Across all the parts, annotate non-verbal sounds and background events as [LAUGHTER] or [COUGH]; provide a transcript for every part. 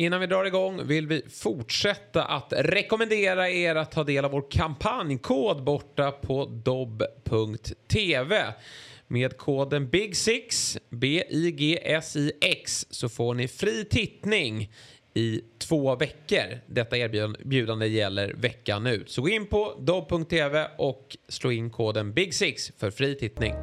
Innan vi drar igång vill vi fortsätta att rekommendera er att ta del av vår kampanjkod borta på dobb.tv. Med koden BIG6, B-I-G-S-I-X, så får ni fri tittning i två veckor. Detta erbjudande gäller veckan ut. Så gå in på dobb.tv och slå in koden BIG6 för fri tittning.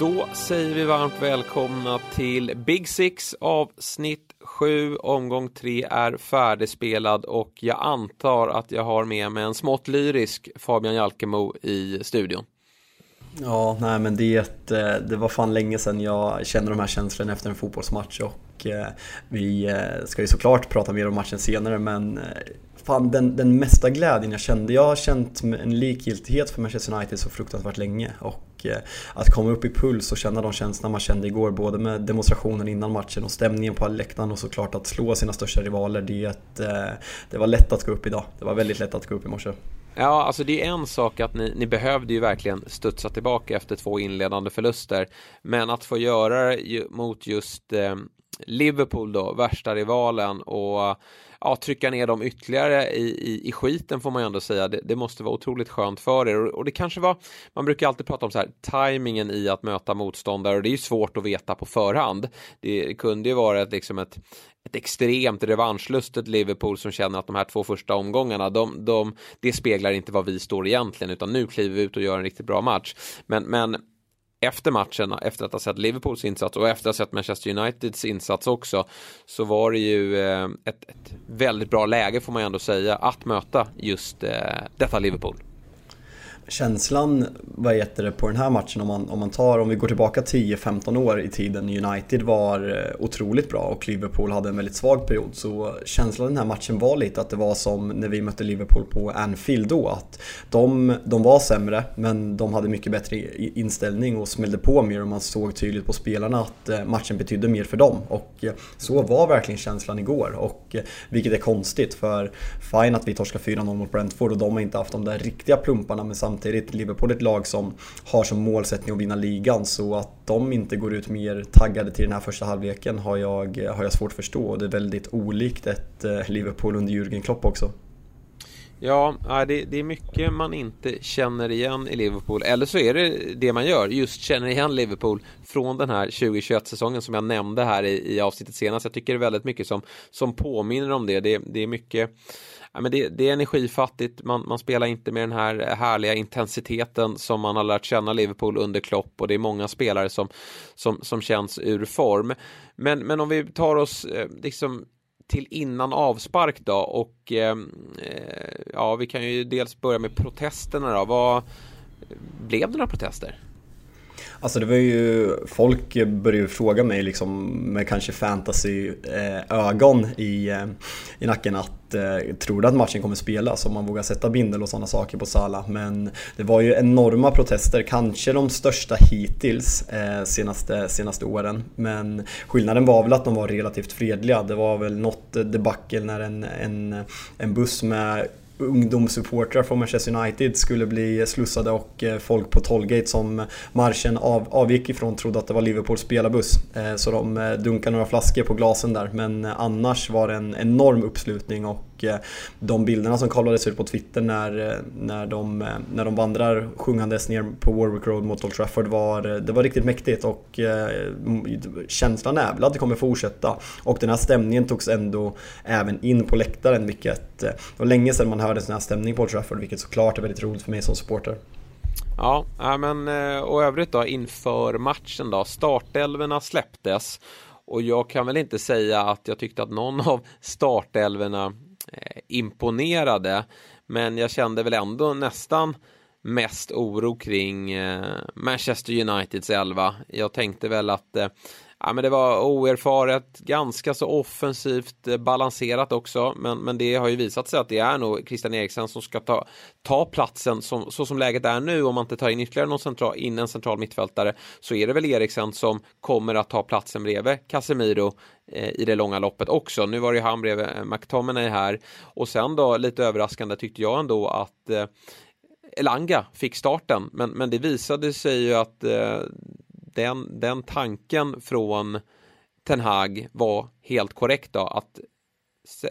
Då säger vi varmt välkomna till Big Six avsnitt 7. Omgång 3 är färdigspelad och jag antar att jag har med mig en smått lyrisk Fabian Jalkemo i studion. Ja, nej men det, eh, det var fan länge sedan jag kände de här känslorna efter en fotbollsmatch och eh, vi eh, ska ju såklart prata mer om matchen senare men fan den, den mesta glädjen jag kände, jag har känt en likgiltighet för Manchester United så fruktansvärt länge och Eh, att komma upp i puls och känna de känslorna man kände igår både med demonstrationen innan matchen och stämningen på läktaren och såklart att slå sina största rivaler. Det, ett, eh, det var lätt att gå upp idag. Det var väldigt lätt att gå upp i morse. Ja, alltså det är en sak att ni, ni behövde ju verkligen studsa tillbaka efter två inledande förluster. Men att få göra det mot just eh, Liverpool då, värsta rivalen och ja, trycka ner dem ytterligare i, i, i skiten får man ju ändå säga. Det, det måste vara otroligt skönt för er och, och, det kanske var, man brukar alltid prata om så här, tajmingen i att möta motståndare och det är ju svårt att veta på förhand. Det kunde ju vara ett, liksom ett, ett extremt revanschlustet Liverpool som känner att de här två första omgångarna, de, de, det speglar inte vad vi står egentligen, utan nu kliver vi ut och gör en riktigt bra match. Men, men efter matchen, efter att ha sett Liverpools insats och efter att ha sett Manchester Uniteds insats också, så var det ju eh, ett, ett väldigt bra läge får man ju ändå säga att möta just eh, detta Liverpool känslan, vad heter det, på den här matchen om man, om man tar, om vi går tillbaka 10-15 år i tiden, United var eh, otroligt bra och Liverpool hade en väldigt svag period. Så känslan den här matchen var lite att det var som när vi mötte Liverpool på Anfield då, att de, de var sämre men de hade mycket bättre inställning och smällde på mer och man såg tydligt på spelarna att eh, matchen betydde mer för dem. Och eh, så var verkligen känslan igår, och, vilket är konstigt för fine att vi torskar 4-0 mot Brentford och de har inte haft de där riktiga plumparna med samma samtidigt Liverpool är ett lag som har som målsättning att vinna ligan så att de inte går ut mer taggade till den här första halvleken har jag, har jag svårt att förstå och det är väldigt olikt ett eh, Liverpool under Jürgen Klopp också. Ja, det, det är mycket man inte känner igen i Liverpool. Eller så är det det man gör, just känner igen Liverpool från den här 2021-säsongen som jag nämnde här i, i avsnittet senast. Jag tycker det är väldigt mycket som, som påminner om det. Det, det är mycket ja, men det, det, är energifattigt, man, man, spelar inte med den här härliga intensiteten som man har lärt känna Liverpool under Klopp och det är många spelare som, som, som känns ur form. Men, men om vi tar oss eh, liksom till innan avspark då och eh, eh, ja, vi kan ju dels börja med protesterna då. Vad, blev det några protester? Alltså det var ju, folk började ju fråga mig liksom med kanske fantasy-ögon i, eh, i nacken att eh, tror du att matchen kommer spelas om man vågar sätta bindel och sådana saker på Sala. Men det var ju enorma protester, kanske de största hittills eh, senaste, senaste åren. Men skillnaden var väl att de var relativt fredliga. Det var väl något debacle när en, en, en buss med ungdomssupportrar från Manchester United skulle bli slussade och eh, folk på Tollgate som marschen av, avgick ifrån trodde att det var Liverpools spelarbuss. Eh, så de eh, dunkade några flaskor på glasen där men annars var det en enorm uppslutning och Eh, de bilderna som kollades ut på Twitter när, eh, när, de, eh, när de vandrar sjungandes ner på Warwick Road mot Old Trafford var, det var riktigt mäktigt och känslan är väl att det kommer fortsätta. Och den här stämningen togs ändå även in på läktaren vilket det var länge sedan man hörde en sån här stämning på Old Trafford vilket såklart är väldigt roligt för mig som supporter. Ja, men och övrigt då inför matchen då. Startelverna släpptes och jag kan väl inte säga att jag tyckte att någon av startelverna Eh, imponerade. Men jag kände väl ändå nästan mest oro kring eh, Manchester Uniteds elva. Jag tänkte väl att eh, ja, men det var oerfaret, ganska så offensivt eh, balanserat också. Men, men det har ju visat sig att det är nog Christian Eriksen som ska ta, ta platsen som, så som läget är nu. Om man inte tar in ytterligare någon central, in en central mittfältare så är det väl Eriksen som kommer att ta platsen bredvid Casemiro Eh, i det långa loppet också. Nu var det ju han bredvid eh, McTominay här. Och sen då lite överraskande tyckte jag ändå att eh, Elanga fick starten. Men, men det visade sig ju att eh, den, den tanken från Ten Hag var helt korrekt då. Att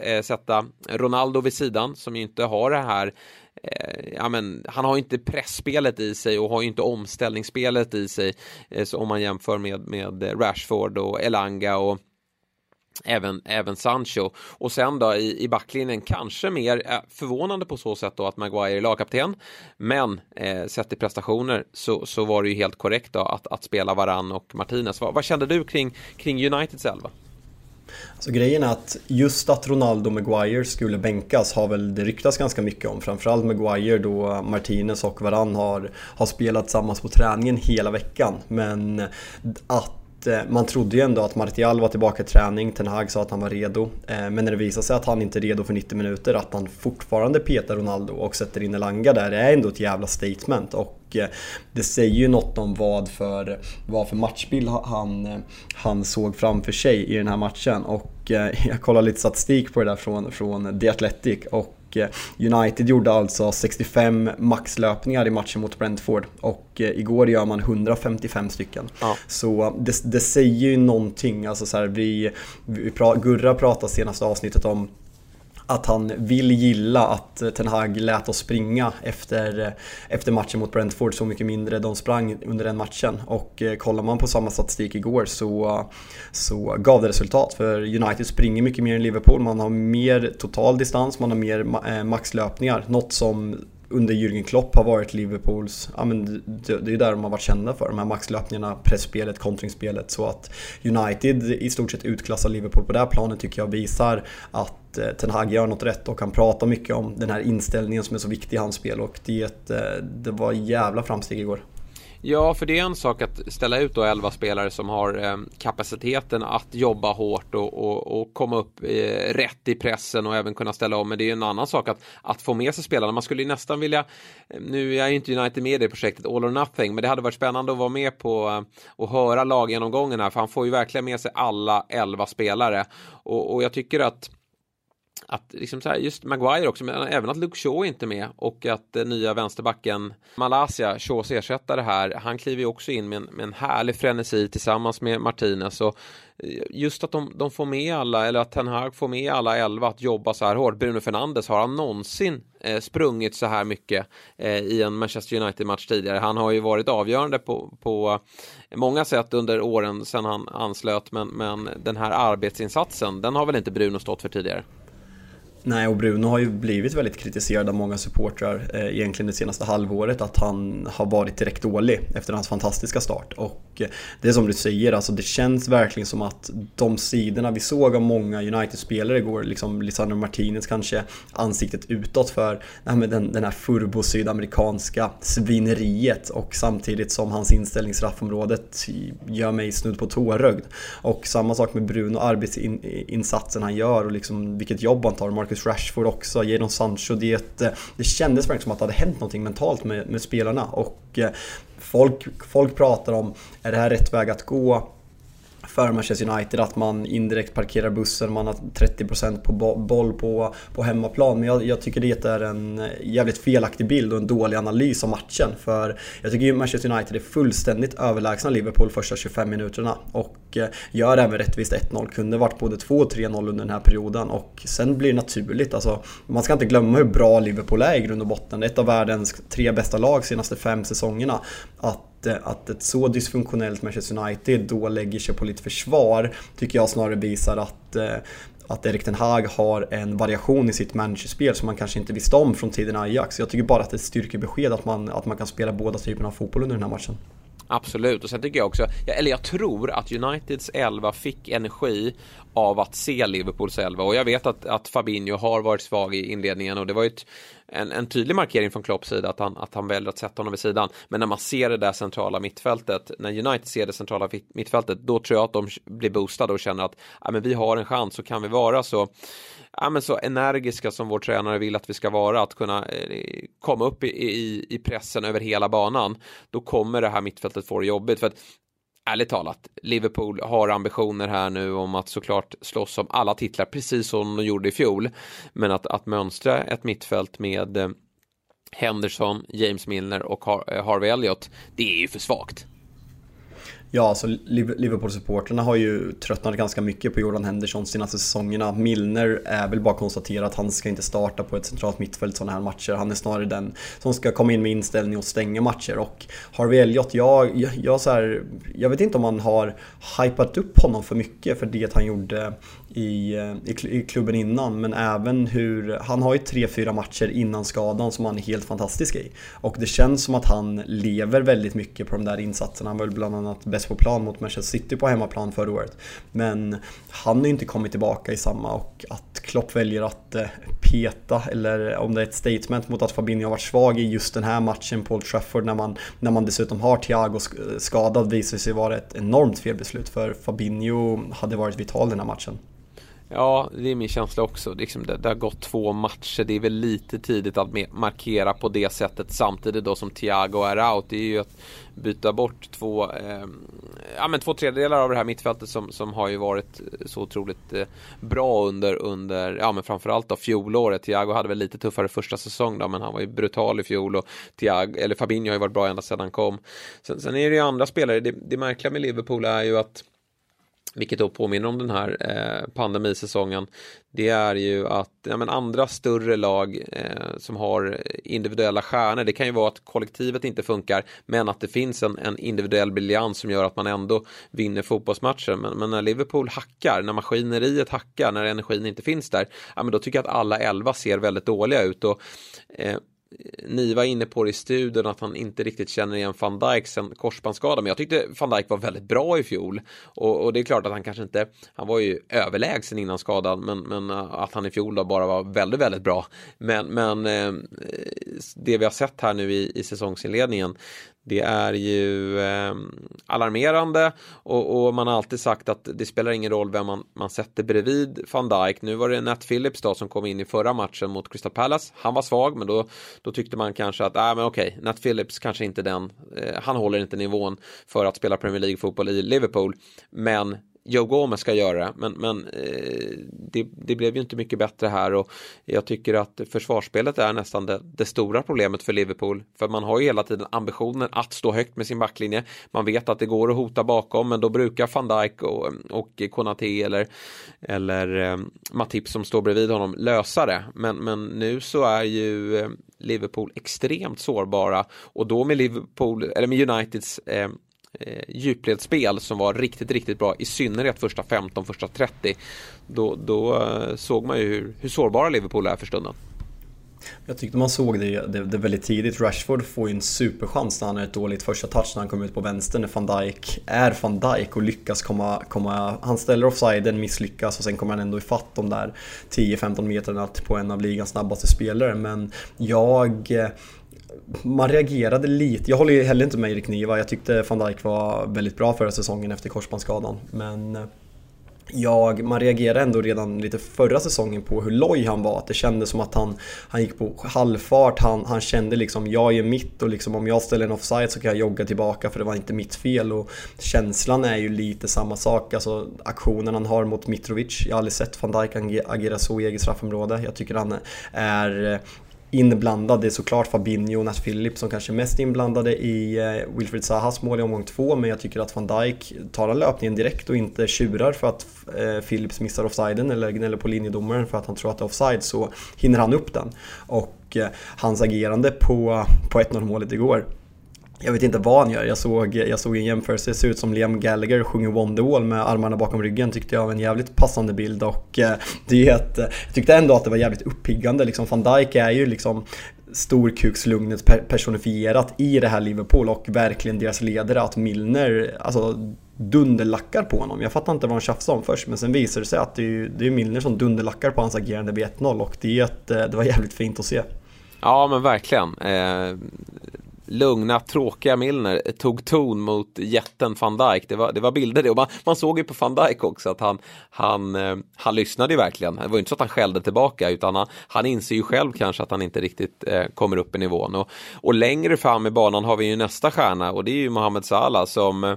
eh, sätta Ronaldo vid sidan som ju inte har det här eh, ja, men, han har inte pressspelet i sig och har inte omställningsspelet i sig eh, så om man jämför med, med Rashford och Elanga och Även, även Sancho och sen då i, i backlinjen kanske mer eh, förvånande på så sätt då att Maguire är lagkapten men eh, sett i prestationer så, så var det ju helt korrekt då att, att spela Varann och Martinez. Vad, vad kände du kring, kring Uniteds elva? Alltså grejen är att just att Ronaldo och Maguire skulle bänkas har väl det ryktats ganska mycket om. Framförallt Maguire då Martinez och Varann har, har spelat tillsammans på träningen hela veckan. Men att Eh, man trodde ju ändå att Martial var tillbaka i träning, Ten Hag sa att han var redo. Eh, men när det visar sig att han inte är redo för 90 minuter, att han fortfarande petar Ronaldo och sätter in Elanga där, det är ändå ett jävla statement. Och eh, det säger ju något om vad för, vad för matchbild han, han såg framför sig i den här matchen. Och [LAUGHS] jag kollade lite statistik på det där från, från The Athletic och Eh, United gjorde alltså 65 maxlöpningar i matchen mot Brentford och eh, igår gör man 155 stycken. Ja. Så det, det, säger ju någonting. Alltså så här, vi, vi pra, Gurra pratade senaste avsnittet om att han vill gilla att Ten Hag lät oss springa efter, efter matchen mot Brentford så mycket mindre de sprang under den matchen. Och eh, kollar man på samma statistik igår så, så gav det resultat. För United springer mycket mer än Liverpool, man har mer total distans, man har mer eh, maxlöpningar. Något som under Jürgen Klopp har varit Liverpools, ja men det, det är där de har varit kända för, de här maxlöpningarna, pressspelet, kontringsspelet. Så att United i stort sett utklassar Liverpool på det här planet tycker jag visar att eh, Ten Hag gör något rätt och han pratar mycket om den här inställningen som är så viktig i hans spel och det, eh, det var jävla framsteg igår. Ja, för det är en sak att ställa ut då 11 spelare som har eh, kapaciteten att jobba hårt och, och, och komma upp eh, rätt i pressen och även kunna ställa om. Men det är en annan sak att, att få med sig spelarna. Man skulle ju nästan vilja, eh, nu är ju inte United med i projektet All or Nothing, men det hade varit spännande att vara med på eh, och höra laggenomgången här, för han får ju verkligen med sig alla 11 spelare. Och, och jag tycker att att liksom så här, just Maguire också, men även att Luke Shaw är inte med och att den nya vänsterbacken Malaysia, Shaws ersättare här, han kliver ju också in med en, med en härlig frenesi tillsammans med Martinez och eh, just att de, de får med alla, eller att Ten Hag får med alla elva att jobba så här hårt. Bruno Fernandes, har han någonsin eh, sprungit så här mycket eh, i en Manchester United-match tidigare? Han har ju varit avgörande på, på många sätt under åren sedan han anslöt, men, men den här arbetsinsatsen, den har väl inte Bruno stått för tidigare? Nej, och Bruno har ju blivit väldigt kritiserad av många supportrar eh, egentligen det senaste halvåret att han har varit direkt dålig efter hans fantastiska start. Och eh, det är som du säger, alltså det känns verkligen som att de sidorna vi såg av många United-spelare igår, liksom Lisandro Martinez kanske ansiktet utåt för nej, den, den här furbo-sydamerikanska svineriet och samtidigt som hans inställning i straffområdet gör mig snudd på tårögd. Och samma sak med Bruno, arbetsinsatsen han gör och liksom vilket jobb han tar. Marcus Rashford också, Jadon Sancho. Det, eh, det kändes verkligen som att det hade hänt någonting mentalt med, med spelarna. Och eh, folk, folk pratar om, är det här rätt väg att gå? För Manchester United att man indirekt parkerar bussen, man har 30% på boll på, på hemmaplan. Men jag, jag, tycker det är en jävligt felaktig bild och en dålig analys av matchen. För jag tycker ju Manchester United är fullständigt överlägsna Liverpool första 25 minuterna. Och eh, gör även rättvist 1-0. Kunde varit både 2 och 3-0 under den här perioden. Och sen blir det naturligt. Alltså, man ska inte glömma hur bra Liverpool är i grund och botten. Det är ett av världens tre bästa lag de senaste fem säsongerna. Att att ett så dysfunktionellt Manchester United då lägger sig på lite försvar tycker jag snarare visar att eh, att Erik Ten Hag har en variation i sitt managerspel som man kanske inte visste om från tiden Ajax. Jag tycker bara att det är ett styrkebesked att man, att man kan spela båda typerna av fotboll under den här matchen. Absolut, och sen tycker jag också, eller jag tror att Uniteds 11 fick energi av att se Liverpools 11 och jag vet att, att Fabinho har varit svag i inledningen och det var ju ett en, en tydlig markering från Klopps sida att han, att han väljer att sätta honom vid sidan. Men när man ser det där centrala mittfältet, när United ser det centrala mittfältet, då tror jag att de blir boostade och känner att ja, men vi har en chans så kan vi vara så ja, men så energiska som vår tränare vill att vi ska vara, att kunna eh, komma upp i, i, i pressen över hela banan, då kommer det här mittfältet få det jobbigt. För att ärligt talat, Liverpool har ambitioner här nu om att såklart slåss om alla titlar, precis som de gjorde i fjol. Men att, att mönstra ett mittfält med eh, Henderson, James Milner och Har eh, Harvey Elliott, det är ju för svagt. Ja, alltså Liverpool-supporterna har ju tröttnat ganska mycket på Jordan Henderson senaste säsongerna. Milner är väl bara konstatera att han ska inte starta på ett centralt mittfält sådana här matcher. Han är snarare den som ska komma in med inställning och stänga matcher. Och Harvey Elliot, jag, jag, jag, så här, jag vet inte om man har hypat upp honom för mycket för det han gjorde i, eh, i, i, klubben innan men även hur, han har ju tre, fyra matcher innan skadan som han är helt fantastisk i. Och det känns som att han lever väldigt mycket på de där insatserna. Han var väl bland annat bäst på plan mot Manchester City på hemmaplan förra året. Men han har ju inte kommit tillbaka i samma och att Klopp väljer att eh, peta eller om det är ett statement mot att Fabinho har varit svag i just den här matchen på Old Trafford när man, när man dessutom har Thiago skadad visar sig vara ett enormt felbeslut för Fabinho hade varit vital den här matchen. Ja, det är min känsla också. Det, liksom, det, det, har gått två matcher. Det är väl lite tidigt att markera på det sättet samtidigt då som Thiago är out. Det är ju att byta bort två, eh, ja, men två tredjedelar av det här mittfältet som, som har ju varit eh, så otroligt eh, bra under, under ja, men framförallt då fjolåret. Thiago hade väl lite tuffare första säsong då, men han var ju brutal i fjol och Thiago, eller Fabinho har ju varit bra ända sedan han kom. Sen, sen är det ju andra spelare. Det, det märkliga med Liverpool är ju att vilket då påminner om den här eh, pandemisäsongen. Det är ju att ja, men andra större lag eh, som har individuella stjärnor. Det kan ju vara att kollektivet inte funkar men att det finns en, en individuell briljans som gör att man ändå vinner fotbollsmatcher. Men, men, när Liverpool hackar, när maskineriet hackar, när energin inte finns där. Ja, men då tycker jag att alla elva ser väldigt dåliga ut. Och, eh, ni var inne på det i studion att han inte riktigt känner igen van Dijk sen korsbandsskadan. Men jag tyckte van Dijk var väldigt bra i fjol. Och, och, det är klart att han kanske inte, han var ju överlägsen innan skadan. Men, men eh, att han i fjol då bara var väldigt, väldigt bra. Men, men eh, det vi har sett här nu i, i säsongsinledningen det är ju eh, alarmerande och, och, man har alltid sagt att det spelar ingen roll vem man, man sätter bredvid van Dijk. Nu var det Nat Phillips då som kom in i förra matchen mot Crystal Palace. Han var svag men då, då tyckte man kanske att, äh, men okej, Nat Phillips kanske inte den, eh, han håller inte nivån för att spela Premier League-fotboll i Liverpool. Men Joe Gomez ska göra det. Men, men eh, det, det, blev ju inte mycket bättre här och jag tycker att försvarsspelet är nästan det, det, stora problemet för Liverpool. För man har ju hela tiden ambitionen att stå högt med sin backlinje. Man vet att det går att hota bakom men då brukar van Dijk och, och Konate eller, eller eh, Matip som står bredvid honom lösa det. Men, men nu så är ju eh, Liverpool extremt sårbara och då med Liverpool, eller med Uniteds eh, eh, djupledsspel som var riktigt, riktigt bra, i synnerhet första 15, första 30. Då, då eh, såg man ju hur, hur sårbara Liverpool är för stunden. Jag tyckte man såg det, det, det, väldigt tidigt. Rashford får ju en superchans när han är ett dåligt första touch när han kommer ut på vänster när van Dijk är van Dijk och lyckas komma, komma han ställer offsiden, misslyckas och sen kommer han ändå ifatt de där 10-15 metrarna på en av ligans snabbaste spelare. Men jag eh, man reagerade lite. Jag håller ju heller inte med Erik Niva. Jag tyckte van Dijk var väldigt bra förra säsongen efter korsbandsskadan. Men eh, jag, man reagerade ändå redan lite förra säsongen på hur loj han var. Att det kändes som att han, han gick på halvfart. Han, han kände liksom, jag är mitt och liksom om jag ställer en offside så kan jag jogga tillbaka för det var inte mitt fel. Och känslan är ju lite samma sak. Alltså aktionen han har mot Mitrovic. Jag har aldrig sett van Dijk agera så i eget straffområde. Jag tycker han är inblandad. Det är såklart Fabinho och Nat Phillips som kanske är mest inblandade i eh, Wilfried Wilfred Zahas mål i omgång två. Men jag tycker att van Dijk tar en löpningen direkt och inte tjurar för att eh, Philips Phillips missar offsiden eller gnäller på linjedomaren för att han tror att det är offside så hinner han upp den. Och eh, hans agerande på, på 1-0 målet igår jag vet inte vad han gör. Jag såg, jag såg en jämförelse, det ser ut som Liam Gallagher sjunger Wonderwall med armarna bakom ryggen tyckte jag var en jävligt passande bild och eh, det är ett, jag tyckte ändå att det var jävligt uppiggande. Liksom van Dijk är ju liksom storkukslugnet personifierat i det här Liverpool och verkligen deras ledare att Milner, alltså dunderlackar på honom. Jag fattar inte vad han tjafsade om först men sen visar det sig att det är, det är Milner som dunderlackar på hans agerande vid 1-0 och det, är ett, eh, det var jävligt fint att se. Ja men verkligen. Eh, lugna, tråkiga Milner tog ton mot jätten van Dijk. Det var, det var bilder det och man, man såg ju på van Dijk också att han, han, eh, han lyssnade ju verkligen. Det var ju inte så att han skällde tillbaka utan han, han inser ju själv kanske att han inte riktigt eh, kommer upp i nivån. Och, och längre fram i banan har vi ju nästa stjärna och det är ju Mohamed Salah som eh,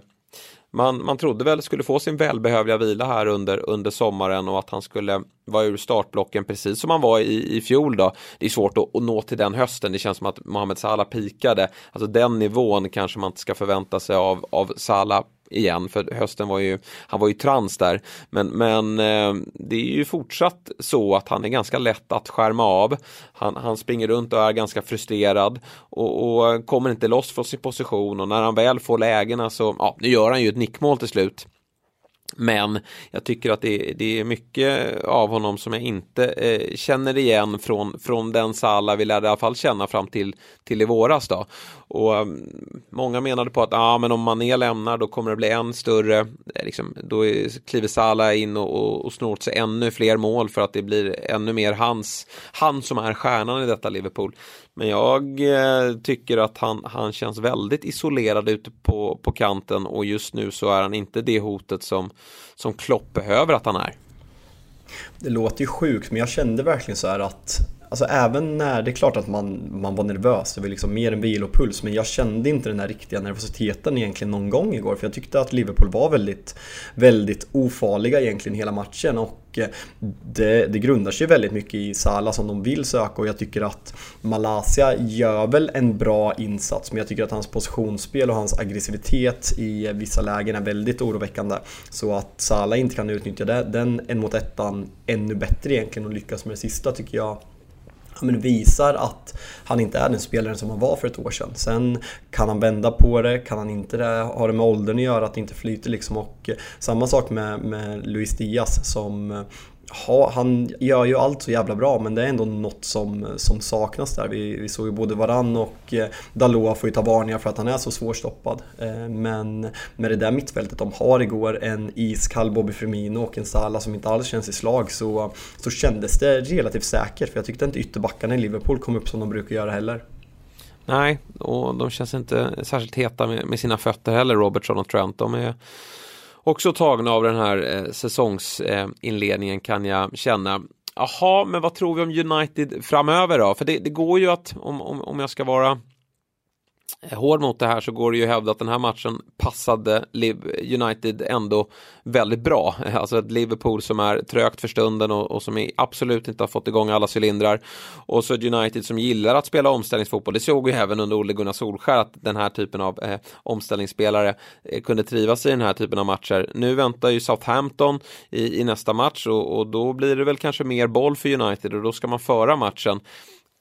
man, man trodde väl skulle få sin välbehövliga vila här under, under sommaren och att han skulle vara ur startblocken precis som han var i, i fjol då. Det är svårt att, att nå till den hösten. Det känns som att Mohamed Salah pikade. Alltså den nivån kanske man inte ska förvänta sig av, av Salah igen för hösten var ju, han var ju trans där. Men, men eh, det är ju fortsatt så att han är ganska lätt att skärma av. Han, han springer runt och är ganska frustrerad och, och kommer inte loss från sin position och när han väl får lägena så, ja, nu gör han ju ett nickmål till slut. Men jag tycker att det, det, är mycket av honom som jag inte eh, känner igen från, från den Salah vi lärde i alla fall känna fram till, till i våras. Då. Och um, Många menade på att ah, men om Mané lämnar då kommer det bli än större, eh, liksom, då är, kliver Salah in och, och, och snor åt sig ännu fler mål för att det blir ännu mer hans, han som är stjärnan i detta Liverpool. Men jag eh, tycker att han, han känns väldigt isolerad ute på, på kanten och just nu så är han inte det hotet som, som Klopp behöver att han är. Det låter ju sjukt men jag kände verkligen så här att Alltså även när, det är klart att man, man var nervös, det var liksom mer en vilopuls, men jag kände inte den här riktiga nervositeten egentligen någon gång igår, för jag tyckte att Liverpool var väldigt, väldigt ofarliga egentligen hela matchen och Eh, det, det grundar sig väldigt mycket i Sala som de vill söka och jag tycker att Malaysia gör väl en bra insats men jag tycker att hans positionsspel och hans aggressivitet i vissa lägen är väldigt oroväckande. Så att Sala inte kan utnyttja det, den en mot ettan ännu bättre egentligen och lyckas med det sista tycker jag men visar att han inte är den spelaren som han var för ett år sedan. Sen kan han vända på det, kan han inte det, har det med åldern att göra att det inte flyter liksom. Och eh, samma sak med, med Luis Diaz som eh, ha, han gör ju allt så jävla bra men det är ändå något som, som saknas där. Vi, vi såg ju både Varann och eh, Dalot får ju ta varningar för att han är så svårstoppad. Eh, men med det där mittfältet de har igår, en iskall Bobby Firmino och en Salah som inte alls känns i slag så, så kändes det relativt säkert för jag tyckte inte ytterbackarna i Liverpool kom upp som de brukar göra heller. Nej, och de känns inte särskilt heta med, med sina fötter heller, Robertson och Trent. De är också tagna av den här eh, säsongsinledningen eh, kan jag känna. Jaha, men vad tror vi om United framöver då? För det, det går ju att, om, om, om jag ska vara Eh, hård mot det här så går det ju att hävda att den här matchen passade United ändå väldigt bra. [LAUGHS] Alltså ett Liverpool som är trögt för stunden och, och som absolut inte har fått igång alla cylindrar. Och så ett United som gillar att spela omställningsfotboll. Det såg vi även under Olle Gunnar Solskär att den här typen av eh, omställningsspelare eh, kunde trivas i den här typen av matcher. Nu väntar ju Southampton i, i nästa match och, och då blir det väl kanske mer boll för United och då ska man föra matchen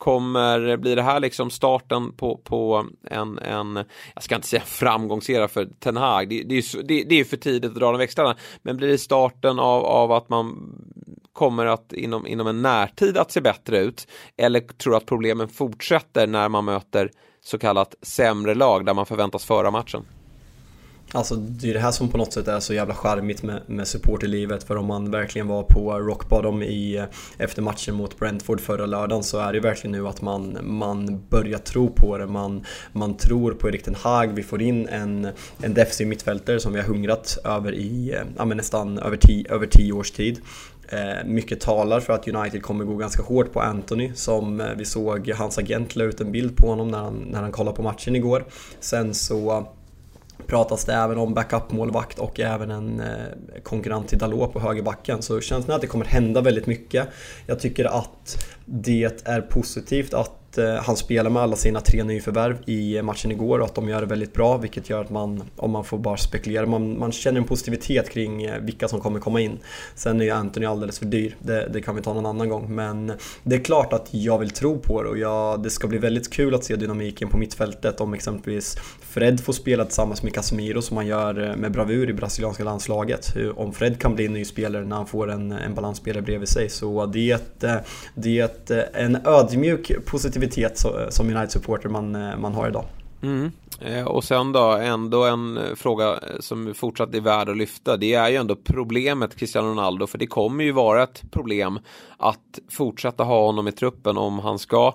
kommer, blir det här liksom starten på, på en, en, jag ska inte säga framgångsera för Ten Hag, det, det, är, det, det är för tidigt att dra de växlarna, men blir det starten av, av att man kommer att inom, inom en närtid att se bättre ut? Eller tror att problemen fortsätter när man möter så kallat sämre lag där man förväntas föra matchen? Alltså det är det här som på något sätt är så jävla charmigt med, med supporterlivet för om man verkligen var på rock bottom i, eh, efter matchen mot Brentford förra lördagen så är det verkligen nu att man, man börjar tro på det. Man, man tror på Erik Ten Hag, vi får in en, en defensiv mittfältare som vi har hungrat över i eh, ja, nästan över tio, över tio års tid. Eh, mycket talar för att United kommer gå ganska hårt på Anthony som vi såg hans agent la ut en bild på honom när han, när han kollade på matchen igår. Sen så pratas det även om backup-målvakt och även en eh, konkurrent till Dalot på högerbacken. Så känslan är att det kommer hända väldigt mycket. Jag tycker att det är positivt att Eh, han spelar med alla sina tre nyförvärv i eh, matchen igår och att de gör det väldigt bra vilket gör att man, om man får bara spekulera, man, man känner en positivitet kring eh, vilka som kommer komma in. Sen är ju Anthony alldeles för dyr, det, det, kan vi ta någon annan gång. Men det är klart att jag vill tro på det och jag, det ska bli väldigt kul att se dynamiken på mittfältet om exempelvis Fred får spela tillsammans med Casemiro som han gör med bravur i brasilianska landslaget. Om Fred kan bli en ny spelare när han får en, en balansspelare bredvid sig så det är, ett, det är ett, en ödmjuk positivitet aktivitet som United-supporter man, eh, man har idag. Mm. Eh, och sen då ändå en eh, fråga som fortsatt är värd att lyfta. Det är ju ändå problemet Cristiano Ronaldo för det kommer ju vara ett problem att fortsätta ha honom i truppen om han ska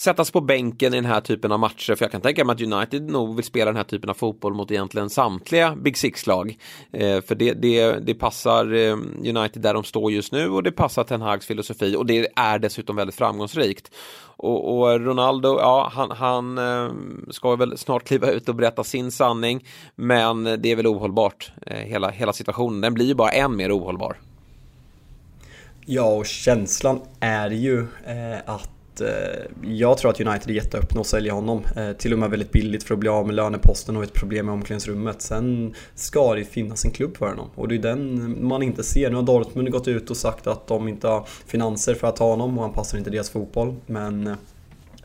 sättas på bänken i den här typen av matcher. För jag kan tänka mig att United nog vill spela den här typen av fotboll mot egentligen samtliga Big Six-lag. Eh, för det, det, det passar eh, United där de står just nu och det passar Ten Hags filosofi och det är dessutom väldigt framgångsrikt. Och, och, Ronaldo, ja han, han eh, ska väl snart kliva ut och berätta sin sanning. Men det är väl ohållbart. Eh, hela, hela situationen, den blir ju bara än mer ohållbar. Ja, och känslan är ju eh, att Eh, jag tror att United är jätteöppna att sälja honom. Eh, till och med väldigt billigt för att bli av med löneposten och ett problem med omklädningsrummet. Sen ska det finnas en klubb för honom och det är den man inte ser. Nu har Dortmund gått ut och sagt att de inte har finanser för att ta honom och han passar inte deras fotboll. Men eh,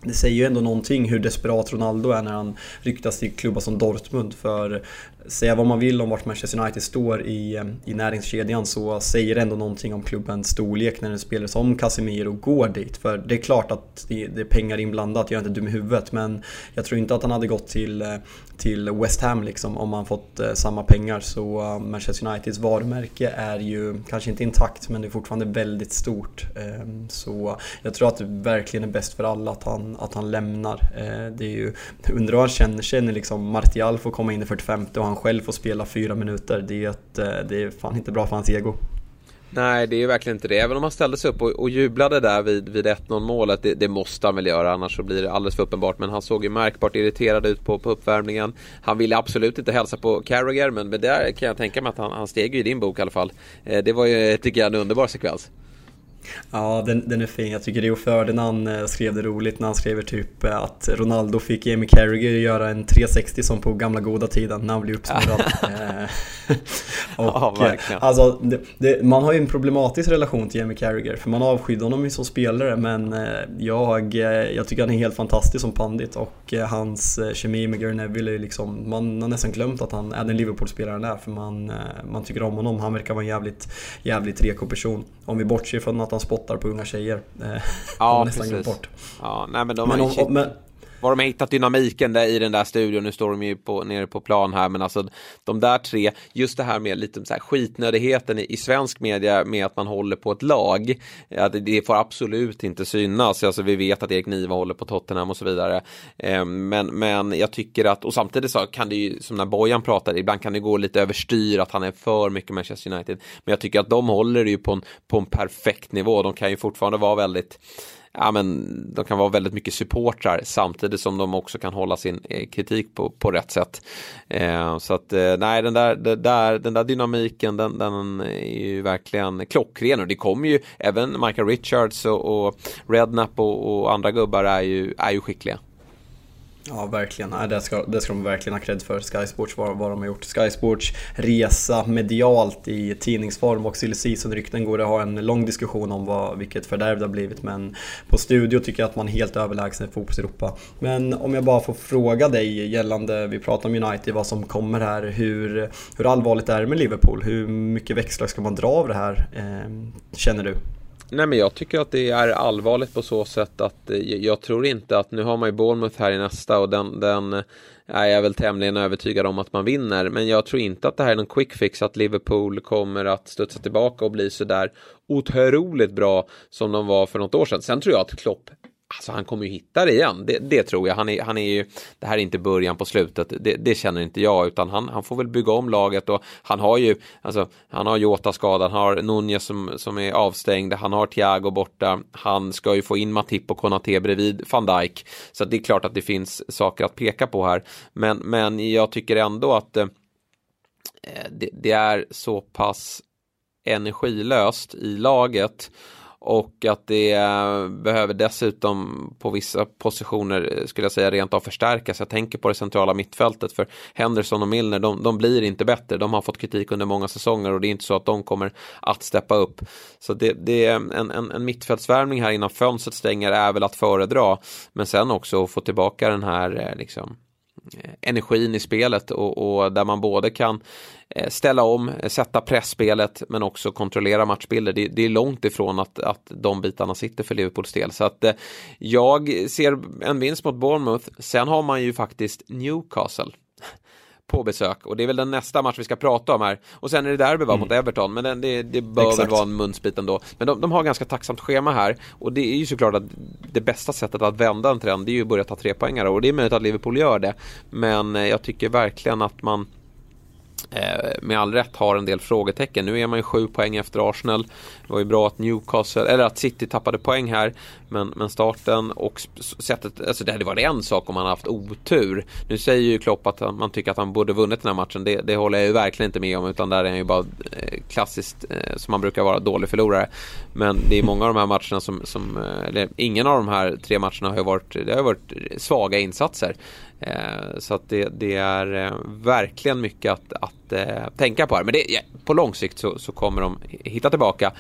det säger ju ändå någonting hur desperat Ronaldo är när han ryktas till klubbar som Dortmund. För säga vad man vill om vart Manchester United står i, eh, i näringskedjan så säger det ändå någonting om klubbens storlek när en spelare som Casemiro går dit. För det är klart att det, det är pengar inblandat, jag är inte dum i huvudet men jag tror inte att han hade gått till, eh, till West Ham liksom om han fått eh, samma pengar. Så Manchester Uniteds varumärke är ju kanske inte intakt men det är fortfarande väldigt stort. Ehm, så jag tror att det verkligen är bäst för alla att han, att han lämnar. Det är ju, undrar hur han känner sig när liksom Martial får komma in i 45 och han han själv får spela fyra minuter, det är, ett, eh, det är fan inte bra för hans ego. Nej, det är ju verkligen inte det. Även om han ställde sig upp och, och jublade där vid, vid 1-0 målet, det, det, måste han väl göra, annars så blir det alldeles för uppenbart. Men han såg ju märkbart irriterad ut på, på uppvärmningen. Han ville absolut inte hälsa på Carragher, men det där kan jag tänka mig att han, han steg ju i din bok i alla fall. Eh, det var ju, tycker jag, en underbar sekvens. Ja, den, den är fin. Jag tycker Rio Ferdinand eh, skrev det roligt när han skrev typ eh, att Ronaldo fick Jamie Carragher göra en 360 som på gamla goda tiden när han blev uppsnurrad. [LAUGHS] Eh, [LAUGHS] och, ja, verkligen. Alltså, det, det, man har ju en problematisk relation till Jamie Carragher för man avskydde honom ju som spelare men jag, jag tycker han är helt fantastisk som pandit och hans kemi med Gary Neville är liksom, man har nästan glömt att han är den Liverpool-spelaren är för man, man tycker om honom. Han verkar vara en jävligt, jävligt reko person. Om vi bortser från att han spottar på unga tjejer. Eh, ja, [LAUGHS] precis. Bort. Ja, nej, men de men, om, men, var de har hittat dynamiken där i den där studion, nu står de ju på, nere på plan här, men alltså de där tre, just det här med lite så här skitnödigheten i, i svensk media med att man håller på ett lag, eh, ja, det, det, får absolut inte synas, alltså vi vet att Erik Niva håller på Tottenham och så vidare, eh, men, men jag tycker att, och samtidigt så kan det ju, som när Bojan pratar, ibland kan det gå lite överstyr att han är för mycket Manchester United, men jag tycker att de håller det ju på en, på en perfekt nivå, de kan ju fortfarande vara väldigt ja, men de kan vara väldigt mycket supportrar samtidigt som de också kan hålla sin eh, kritik på, på rätt sätt. Eh, så att eh, nej, den där, den där, den där dynamiken den, den är ju verkligen klockren och det kommer ju även Michael Richards och, och Rednap och, och andra gubbar är ju, är ju skickliga. Ja, verkligen. Nej, det, ska, det ska de verkligen ha cred för, Sky Sports, vad, vad de har gjort. Sky Sports resa medialt i tidningsform och silly season-rykten går det att ha en lång diskussion om vad, vilket fördärv det har blivit. Men på studio tycker jag att man är helt överlägsen i fotbolls-Europa. Men om jag bara får fråga dig gällande, vi pratar om United, vad som kommer här. Hur, hur allvarligt är det med Liverpool? Hur mycket växlar ska man dra av det här, eh, känner du? Nej men jag tycker att det är allvarligt på så sätt att eh, jag tror inte att nu har man ju Bournemouth här i nästa och den, den eh, är jag väl tämligen övertygad om att man vinner. Men jag tror inte att det här är någon quick fix att Liverpool kommer att studsa tillbaka och bli sådär otroligt bra som de var för något år sedan. Sen tror jag att Klopp Alltså han kommer ju hitta det igen, det, det, tror jag. Han är, han är ju, det här är inte början på slutet, det, det, känner inte jag, utan han, han får väl bygga om laget och han har ju, alltså han har Jota skadad, han har Nunez som, som är avstängd, han har Thiago borta, han ska ju få in Matip och Konate bredvid van Dijk. Så det är klart att det finns saker att peka på här, men, men jag tycker ändå att eh, eh det, det är så pass energilöst i laget och att det eh, behöver dessutom på vissa positioner eh, skulle jag säga rent av förstärkas. Jag tänker på det centrala mittfältet för Henderson och Milner de, de, blir inte bättre. De har fått kritik under många säsonger och det är inte så att de kommer att steppa upp. Så det, det är en, en, en mittfältsvärmning här innan fönstret stänger är väl att föredra. Men sen också få tillbaka den här eh, liksom Eh, energin i spelet och, och, där man både kan eh, ställa om, eh, sätta pressspelet men också kontrollera matchbilder. Det, det, är långt ifrån att, att de bitarna sitter för Liverpools del. Så att eh, jag ser en vinst mot Bournemouth. Sen har man ju faktiskt Newcastle på besök och det är väl den nästa match vi ska prata om här. Och sen är det derby mm. mot Everton, men det, det, det bör Exakt. väl vara en munsbit ändå. Men de, de har ganska tacksamt schema här och det är ju såklart att det bästa sättet att vända en trend det är ju att börja ta tre poängare och det är möjligt att Liverpool gör det. Men eh, jag tycker verkligen att man Eh, med all rätt har en del frågetecken. Nu är man ju sju poäng efter Arsenal. Det var ju bra att Newcastle, eller att City tappade poäng här. Men, men starten och sättet, alltså det hade varit en sak om han haft otur. Nu säger ju Klopp att man tycker att han borde vunnit den här matchen. Det, det håller jag ju verkligen inte med om utan där är han ju bara eh, klassiskt eh, som man brukar vara, dålig förlorare. Men det är många av de här matcherna som, som eller ingen av de här tre matcherna har ju varit, det har varit svaga insatser. Eh, så att det, det är eh, verkligen mycket att, att eh, tänka på här. Men det, på lång sikt så, så, kommer de hitta tillbaka.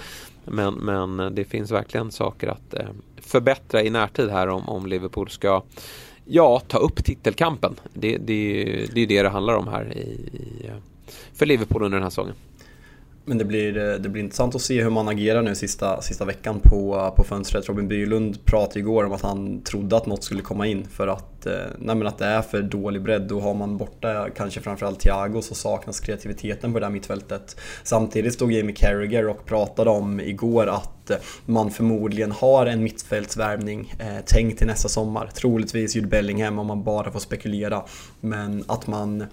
Men, men det finns verkligen saker att förbättra i närtid här om, om Liverpool ska ja, ta upp titelkampen. Det, det, det är det det handlar om här i, i, för Liverpool under den här säsongen. Men det blir, eh, det blir intressant att se hur man agerar nu sista, sista veckan på, eh, på fönstret. Robin Bylund pratade igår om att han trodde att något skulle komma in för att, eh, nej men att det är för dålig bredd. Då har man borta kanske framförallt Thiago så saknas kreativiteten på det där mittfältet. Samtidigt stod Jamie Carragher och pratade om igår att man förmodligen har en mittfältsvärvning eh, tänkt till nästa sommar. Troligtvis Jude Bellingham om man bara får spekulera. Men att man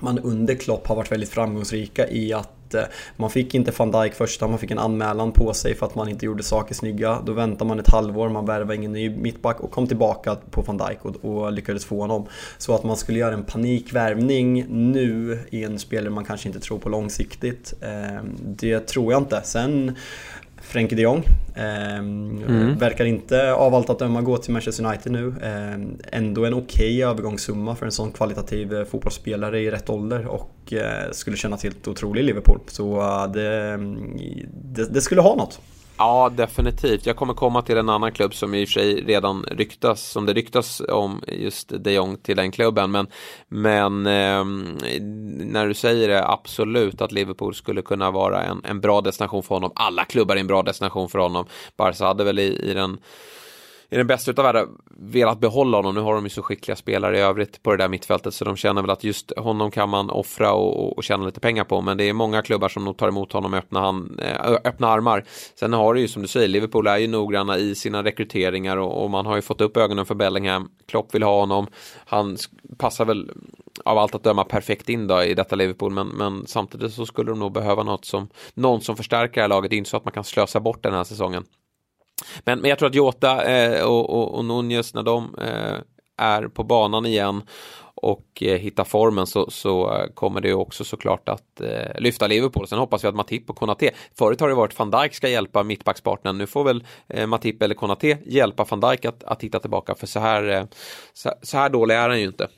man under Klopp har varit väldigt framgångsrika i att att eh, man fick inte van Dijk första, man fick en anmälan på sig för att man inte gjorde saker snygga. Då väntar man ett halvår, man värvar ingen ny mittback och kom tillbaka på van Dijk och, och lyckades få honom. Så att man skulle göra en panikvärvning nu i en spelare man kanske inte tror på långsiktigt, eh, det tror jag inte. Sen Frenkie de Jong. Eh, mm. Verkar inte av allt att döma gå till Manchester United nu. Eh, ändå en okej okay övergångssumma för en sån kvalitativ eh, fotbollsspelare i rätt ålder och eh, skulle kännas helt otrolig i Liverpool. Så uh, det, det, det skulle ha något. Ja, definitivt. Jag kommer komma till en annan klubb som i och för sig redan ryktas, som det ryktas om just de Jong till den klubben. Men, men eh, när du säger det, absolut att Liverpool skulle kunna vara en, en bra destination för honom. Alla klubbar är en bra destination för honom. Barca hade väl i, i den i den bästa utav världar velat behålla honom. Nu har de ju så skickliga spelare i övrigt på det där mittfältet så de känner väl att just honom kan man offra och, och tjäna lite pengar på. Men det är många klubbar som nog tar emot honom med öppna, hand, eh, öppna armar. Sen har det ju som du säger, Liverpool är ju noggranna i sina rekryteringar och, och man har ju fått upp ögonen för Bellingham. Klopp vill ha honom. Han passar väl av allt att döma perfekt in då i detta Liverpool men, men samtidigt så skulle de nog behöva något som någon som förstärker det här laget. Det är inte så att man kan slösa bort den här säsongen. Men, men jag tror att Jota eh, och, och, och Nunez när de eh, är på banan igen och eh, hittar formen så, så eh, kommer det också såklart att eh, lyfta Liverpool. Sen hoppas vi att Matip och Konate, förut har det varit van Dijk ska hjälpa mittbackspartnern, nu får väl eh, Matip eller Konate hjälpa van Dijk att, att hitta tillbaka för så här, eh, så, så här dålig är han ju inte.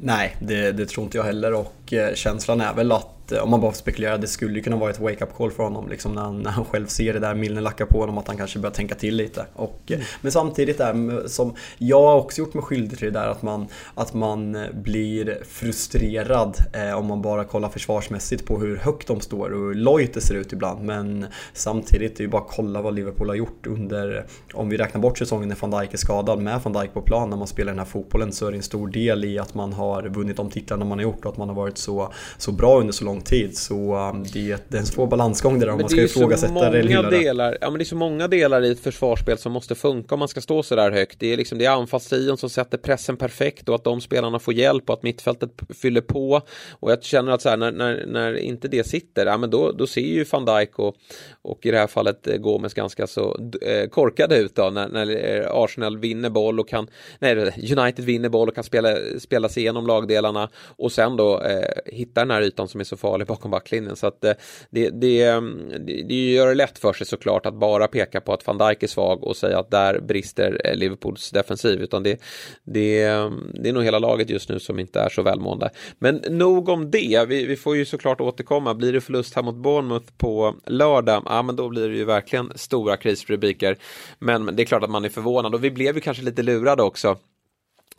Nej, det, det, tror inte jag heller och känslan är väl att Eh, om man bara spekulerar, det skulle ju kunna vara ett wake-up call för honom liksom när, han, när han själv ser det där Milner lackar på honom att han kanske börjar tänka till lite. Och, eh, mm. Men samtidigt är som jag har också gjort mig skyldig till det där att man, att man eh, blir frustrerad eh, om man bara kollar försvarsmässigt på hur högt de står och hur lojt det ser ut ibland. Men samtidigt, det är ju bara att kolla vad Liverpool har gjort under, om vi räknar bort säsongen när van Dijk är skadad, med van Dijk på plan när man spelar den här fotbollen så är det en stor del i att man har vunnit de titlarna man har gjort och att man har varit så, så bra under så lång tid så um, det, är, det är en svår balansgång där om man ska ifrågasätta det eller delar, Ja men det är så många delar i ett försvarsspel som måste funka om man ska stå så där högt. Det är liksom det är anfallstrion som sätter pressen perfekt och att de spelarna får hjälp och att mittfältet fyller på. Och jag känner att så här, när, när, när inte det sitter, ja men då, då ser ju van Dijk och, och i det här fallet eh, Gomes ganska så eh, korkade ut då när, när eh, Arsenal vinner boll och kan, nej United vinner boll och kan spela, spela sig igenom lagdelarna och sen då eh, hitta den här ytan som är så farlig bakom backlinjen. Så att eh, det, det, mm, det, det gör det lätt för sig såklart att bara peka på att van Dijk är svag och säga att där brister Liverpools defensiv. Utan det, det, mm, det är nog hela laget just nu som inte är så välmående. Men nog om det. Vi, vi får ju såklart återkomma. Blir det förlust här mot Bournemouth på lördag, ja men då blir det ju verkligen stora krisrubriker. Men det är klart att man är förvånad och vi blev ju kanske lite lurade också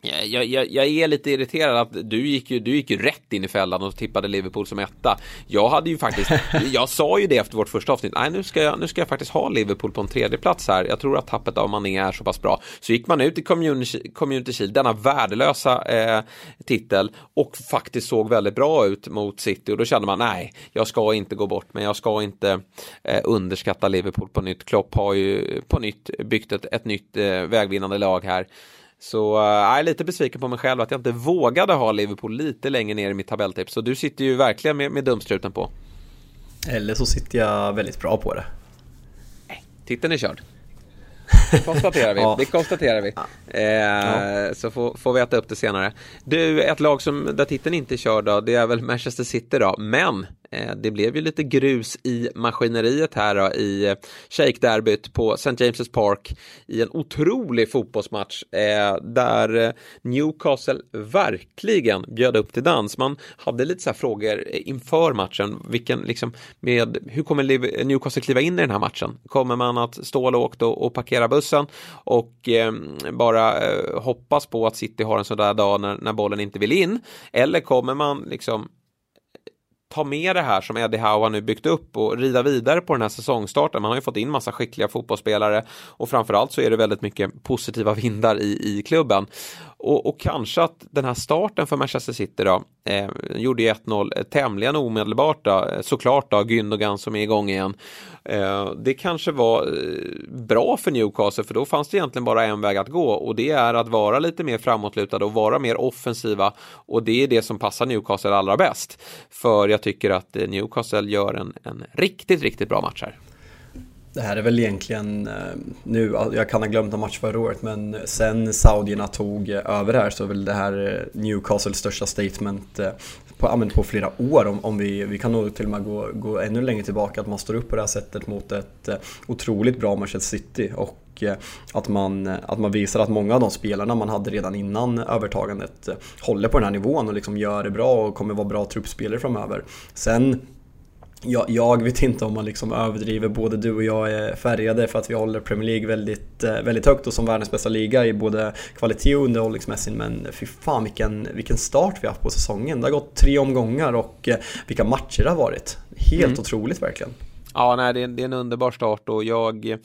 jag, jag, jag, är lite irriterad att du gick, ju, du gick ju rätt in i fällan och tippade Liverpool som etta. Jag hade ju faktiskt, [LAUGHS] jag sa ju det efter vårt första avsnitt, nej nu ska, jag, nu ska jag faktiskt ha Liverpool på en tredje plats här. Jag tror att tappet av Mané är så pass bra. Så gick man ut i Community, community Shield, denna värdelösa eh, titel och faktiskt såg väldigt bra ut mot City och då kände man nej, jag ska inte gå bort men jag ska inte eh, underskatta Liverpool på nytt. Klopp har ju på nytt byggt ett, ett nytt eh, vägvinnande lag här. Så uh, jag är lite besviken på mig själv att jag inte vågade ha Liverpool lite längre ner i mitt tabelltips. Så du sitter ju verkligen med, med dumstruten på. Eller så sitter jag väldigt bra på det. Nej, titeln är körd. Det konstaterar vi. [LAUGHS] ja. Det konstaterar vi. Eh, ja. Så får, får, vi äta upp det senare. Du, ett lag som, där titeln inte är körd då, det är väl Manchester City då. Men Eh, Eh, det blev ju lite grus i maskineriet här då, i eh, Shake-derbyt på St. James' Park i en otrolig fotbollsmatch eh, där Newcastle verkligen bjöd upp till dans. Man hade lite så här frågor inför matchen. Vilken, liksom, med, hur kommer Newcastle kliva in i den här matchen? Kommer man att stå lågt och, och parkera bussen och eh, bara eh, hoppas på att City har en sån där dag när, när bollen inte vill in? Eller kommer man liksom ta med det här som Eddie Howe har nu byggt upp och rida vidare på den här säsongstarten. Man har ju fått in massa skickliga fotbollsspelare och framförallt så är det väldigt mycket positiva vindar i, i klubben. Och, och, kanske att den här starten för Manchester City då, eh, gjorde ju 1-0 eh, tämligen omedelbart då, eh, såklart då, Gündogan som är igång igen. Eh, det kanske var eh, bra för Newcastle för då fanns det egentligen bara en väg att gå och det är att vara lite mer framåtlutade och vara mer offensiva och det är det som passar Newcastle allra bäst. För jag tycker att Newcastle gör en, en riktigt, riktigt bra match här. Det här är väl egentligen eh, nu, jag kan ha glömt en match förra året, men sen saudierna tog eh, över här så är väl det här eh, Newcastles största statement på, på flera år. Om, om vi, vi kan nog till och med gå, gå ännu längre tillbaka, att man står upp på det här sättet mot ett otroligt bra Manchester City. Och att man, att man visar att många av de spelarna man hade redan innan övertagandet håller på den här nivån och liksom gör det bra och kommer vara bra truppspelare framöver. Sen jag, jag, vet inte om man liksom överdriver, både du och jag är färgade för att vi håller Premier League väldigt, eh, väldigt högt och som världens bästa liga i både kvalitet och underhållningsmässigt men fy fan vilken, vilken start vi har haft på säsongen. Det har gått tre omgångar och eh, vilka matcher det har varit. Helt mm. otroligt verkligen. Ja, nej, det är, det är en underbar start och jag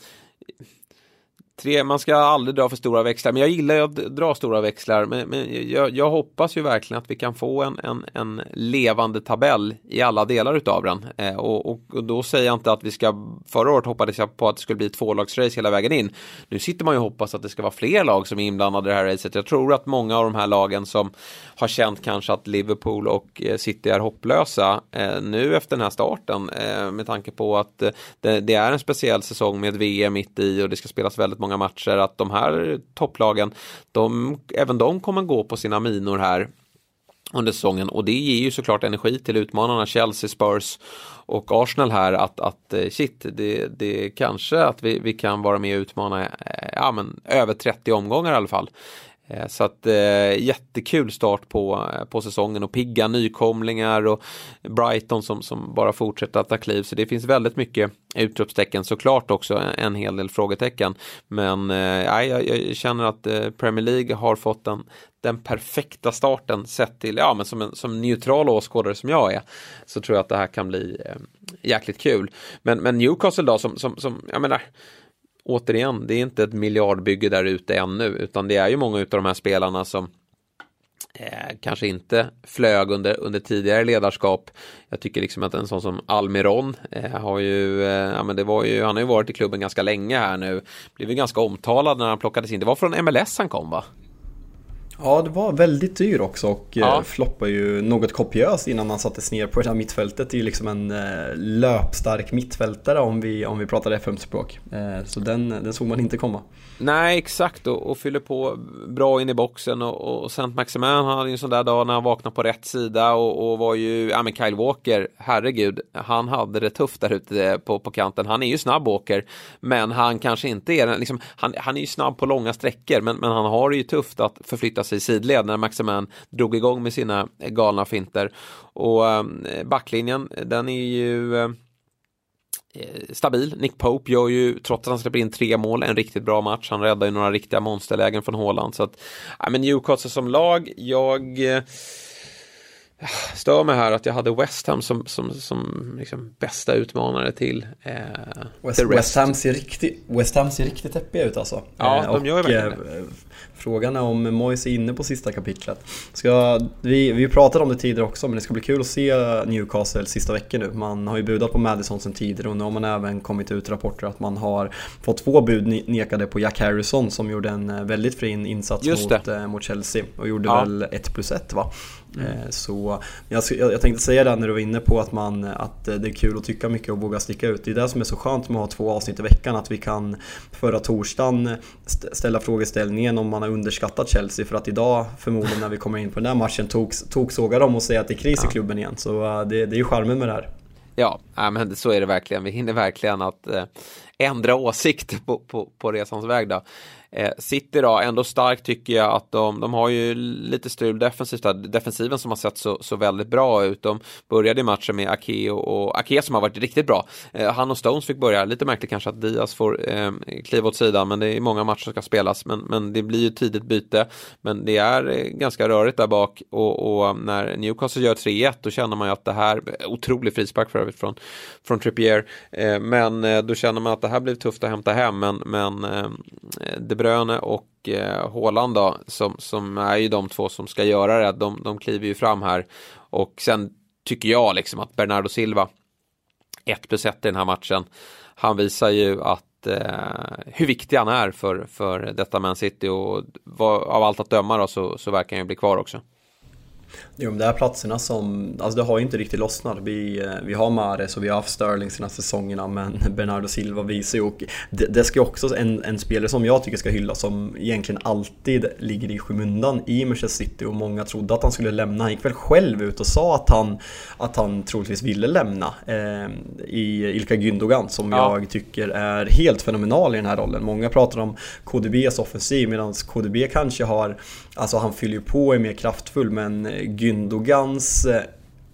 Tre, man ska aldrig dra för stora växlar, men jag gillar ju att dra stora växlar. Men, men jag, jag, hoppas ju verkligen att vi kan få en, en, en levande tabell i alla delar utav den. Eh, och, och, och, då säger jag inte att vi ska, förra året hoppades jag på att det skulle bli tvålagsrace hela vägen in. Nu sitter man ju och hoppas att det ska vara fler lag som är inblandade i det här racet. Jag tror att många av de här lagen som har känt kanske att Liverpool och eh, City är hopplösa eh, nu efter den här starten eh, med tanke på att eh, det, det, är en speciell säsong med VM mitt i och det ska spelas väldigt många många matcher att de här topplagen, de, även de kommer gå på sina minor här under säsongen och det ger ju såklart energi till utmanarna Chelsea, Spurs och Arsenal här att, att eh, shit, det, det kanske att vi, vi kan vara med och utmana eh, ja, men, över 30 omgångar i alla fall. Eh, så att eh, jättekul start på, eh, på säsongen och pigga nykomlingar och Brighton som, som bara fortsätter att ta kliv. Så det finns väldigt mycket utropstecken såklart också en hel del frågetecken. Men eh, jag, jag känner att eh, Premier League har fått den, den perfekta starten sett till, ja men som en som neutral åskådare som jag är. Så tror jag att det här kan bli eh, jäkligt kul. Men, men Newcastle då som, som, som jag menar återigen, det är inte ett miljardbygge där ute ännu, utan det är ju många av de här spelarna som eh, kanske inte flög under, under tidigare ledarskap. Jag tycker liksom att en sån som Almiron eh, har ju, eh, ja men det var ju, han har ju varit i klubben ganska länge här nu, blev ju ganska omtalad när han plockades in. Det var från MLS han kom va? Ja, det var väldigt dyr också och ja. Eh, floppade ju något kopiöst innan man sattes ner på det här mittfältet. Det är ju liksom en eh, löpstark mittfältare om vi, om vi pratar FM-språk. Eh, så den, den såg man inte komma. Nej, exakt och, och fyller på bra in i boxen och, och Saint Maximin hade ju en sån där dag när han vaknade på rätt sida och, och var ju, ja men Kyle Walker, herregud, han hade det tufft där ute på, på kanten. Han är ju snabb Walker, men han kanske inte är den, liksom, han, han är ju snabb på långa sträckor, men, men han har det ju tufft att förflytta sig i sidled när Maximin drog igång med sina galna finter. Och äh, backlinjen, den är ju äh, stabil. Nick Pope gör ju, trots att han släpper in tre mål, en riktigt bra match. Han räddar ju några riktiga monsterlägen från Håland. Så att, ja, men Newcastle som lag, jag stör mig här att jag hade West Ham som, som, som liksom bästa utmanare till eh, West, West, Ham ser riktigt, West Ham ser riktigt deppiga ut alltså. Ja, eh, de gör och, verkligen det. Frågan är om Moise är inne på sista kapitlet. Ska, vi, vi pratade om det tidigare också men det ska bli kul att se Newcastle sista veckan nu. Man har ju budat på Madison sen tidigare och nu har man även kommit ut rapporter att man har fått två bud nekade på Jack Harrison som gjorde en eh, väldigt fin insats mot, eh, mot Chelsea och gjorde ja. väl 1 plus 1 va? Mm. Eh, så jag, jag tänkte säga det när du var inne på att, man, att det är kul att tycka mycket och våga sticka ut. Det är det som är så skönt med att ha två avsnitt i veckan, att vi kan förra torsdagen ställa frågeställningen om man har underskattat Chelsea för att idag förmodligen när vi kommer in på den här matchen toksåga dem och säga att det är kris i klubben igen. Så eh, det, det är ju charmen med det här. Ja, men så är det verkligen. Vi hinner verkligen att eh, ändra åsikt på, på, på resans väg. Då. Eh, City då, ändå starkt tycker jag att de, de har ju lite strul defensivt där. Defensiven som har sett så, så väldigt bra ut. De började matchen med Ake och, och Ake som har varit riktigt bra. Eh, han och Stones fick börja, lite märkligt kanske att Diaz får eh, kliva åt sidan men det är många matcher som ska spelas men, men det blir ju tidigt byte. Men det är eh, ganska rörigt där bak och, och um, när Newcastle gör 3-1 då känner man ju att det här, eh, otrolig frispark för övrigt från, från Trippier. Eh, men eh, då känner man att det här blir tufft att hämta hem men, men det Bröne och eh, Håland då, som, som är ju de två som ska göra det, de, de kliver ju fram här. Och sen tycker jag liksom att Bernardo Silva, 1 plus 1 i den här matchen, han visar ju att eh, hur viktig han är för, för detta Man City och vad, av allt att döma då så, så verkar han ju bli kvar också. Det är de där platserna som, alltså det har ju inte riktigt lossnat. Vi, eh, vi har Mares och vi har haft Sterling senaste säsongerna men [LAUGHS] Bernardo Silva visar ju och det, det ska också en, en spelare som jag tycker ska hyllas som egentligen alltid ligger i skymundan i Manchester City och många trodde att han skulle lämna. Han gick väl själv ut och sa att han, att han troligtvis ville lämna eh, i Ilka Gündogan som ja. jag tycker är helt fenomenal i den här rollen. Många pratar om KDBs offensiv medan KDB kanske har, alltså han fyller ju på och är mer kraftfull men Gündogans eh,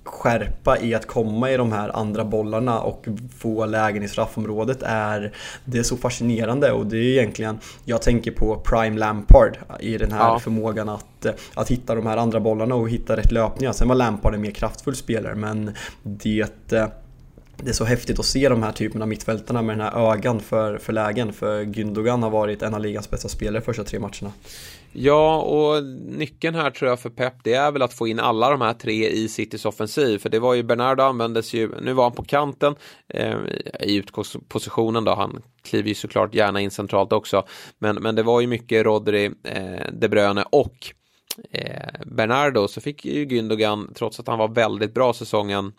skärpa i att komma i de här andra bollarna och få lägen i straffområdet är det är så fascinerande och det är egentligen jag tänker på Prime Lampard i den här ja. förmågan att, eh, att hitta de här andra bollarna och hitta rätt löpningar. Sen var Lampard en mer kraftfull spelare men det eh, det är så häftigt att se de här typerna av mittfältarna med den här ögan för, för lägen. För Gündogan har varit en av ligans bästa spelare första tre matcherna. Ja, och nyckeln här tror jag för Pep det är väl att få in alla de här tre i Citys offensiv. För det var ju Bernardo användes ju, nu var han på kanten eh, i utgångspositionen då. Han kliver ju såklart gärna in centralt också. Men, men det var ju mycket Rodri, eh, De Bruyne och eh, Bernardo. Så fick ju Gündogan, trots att han var väldigt bra säsongen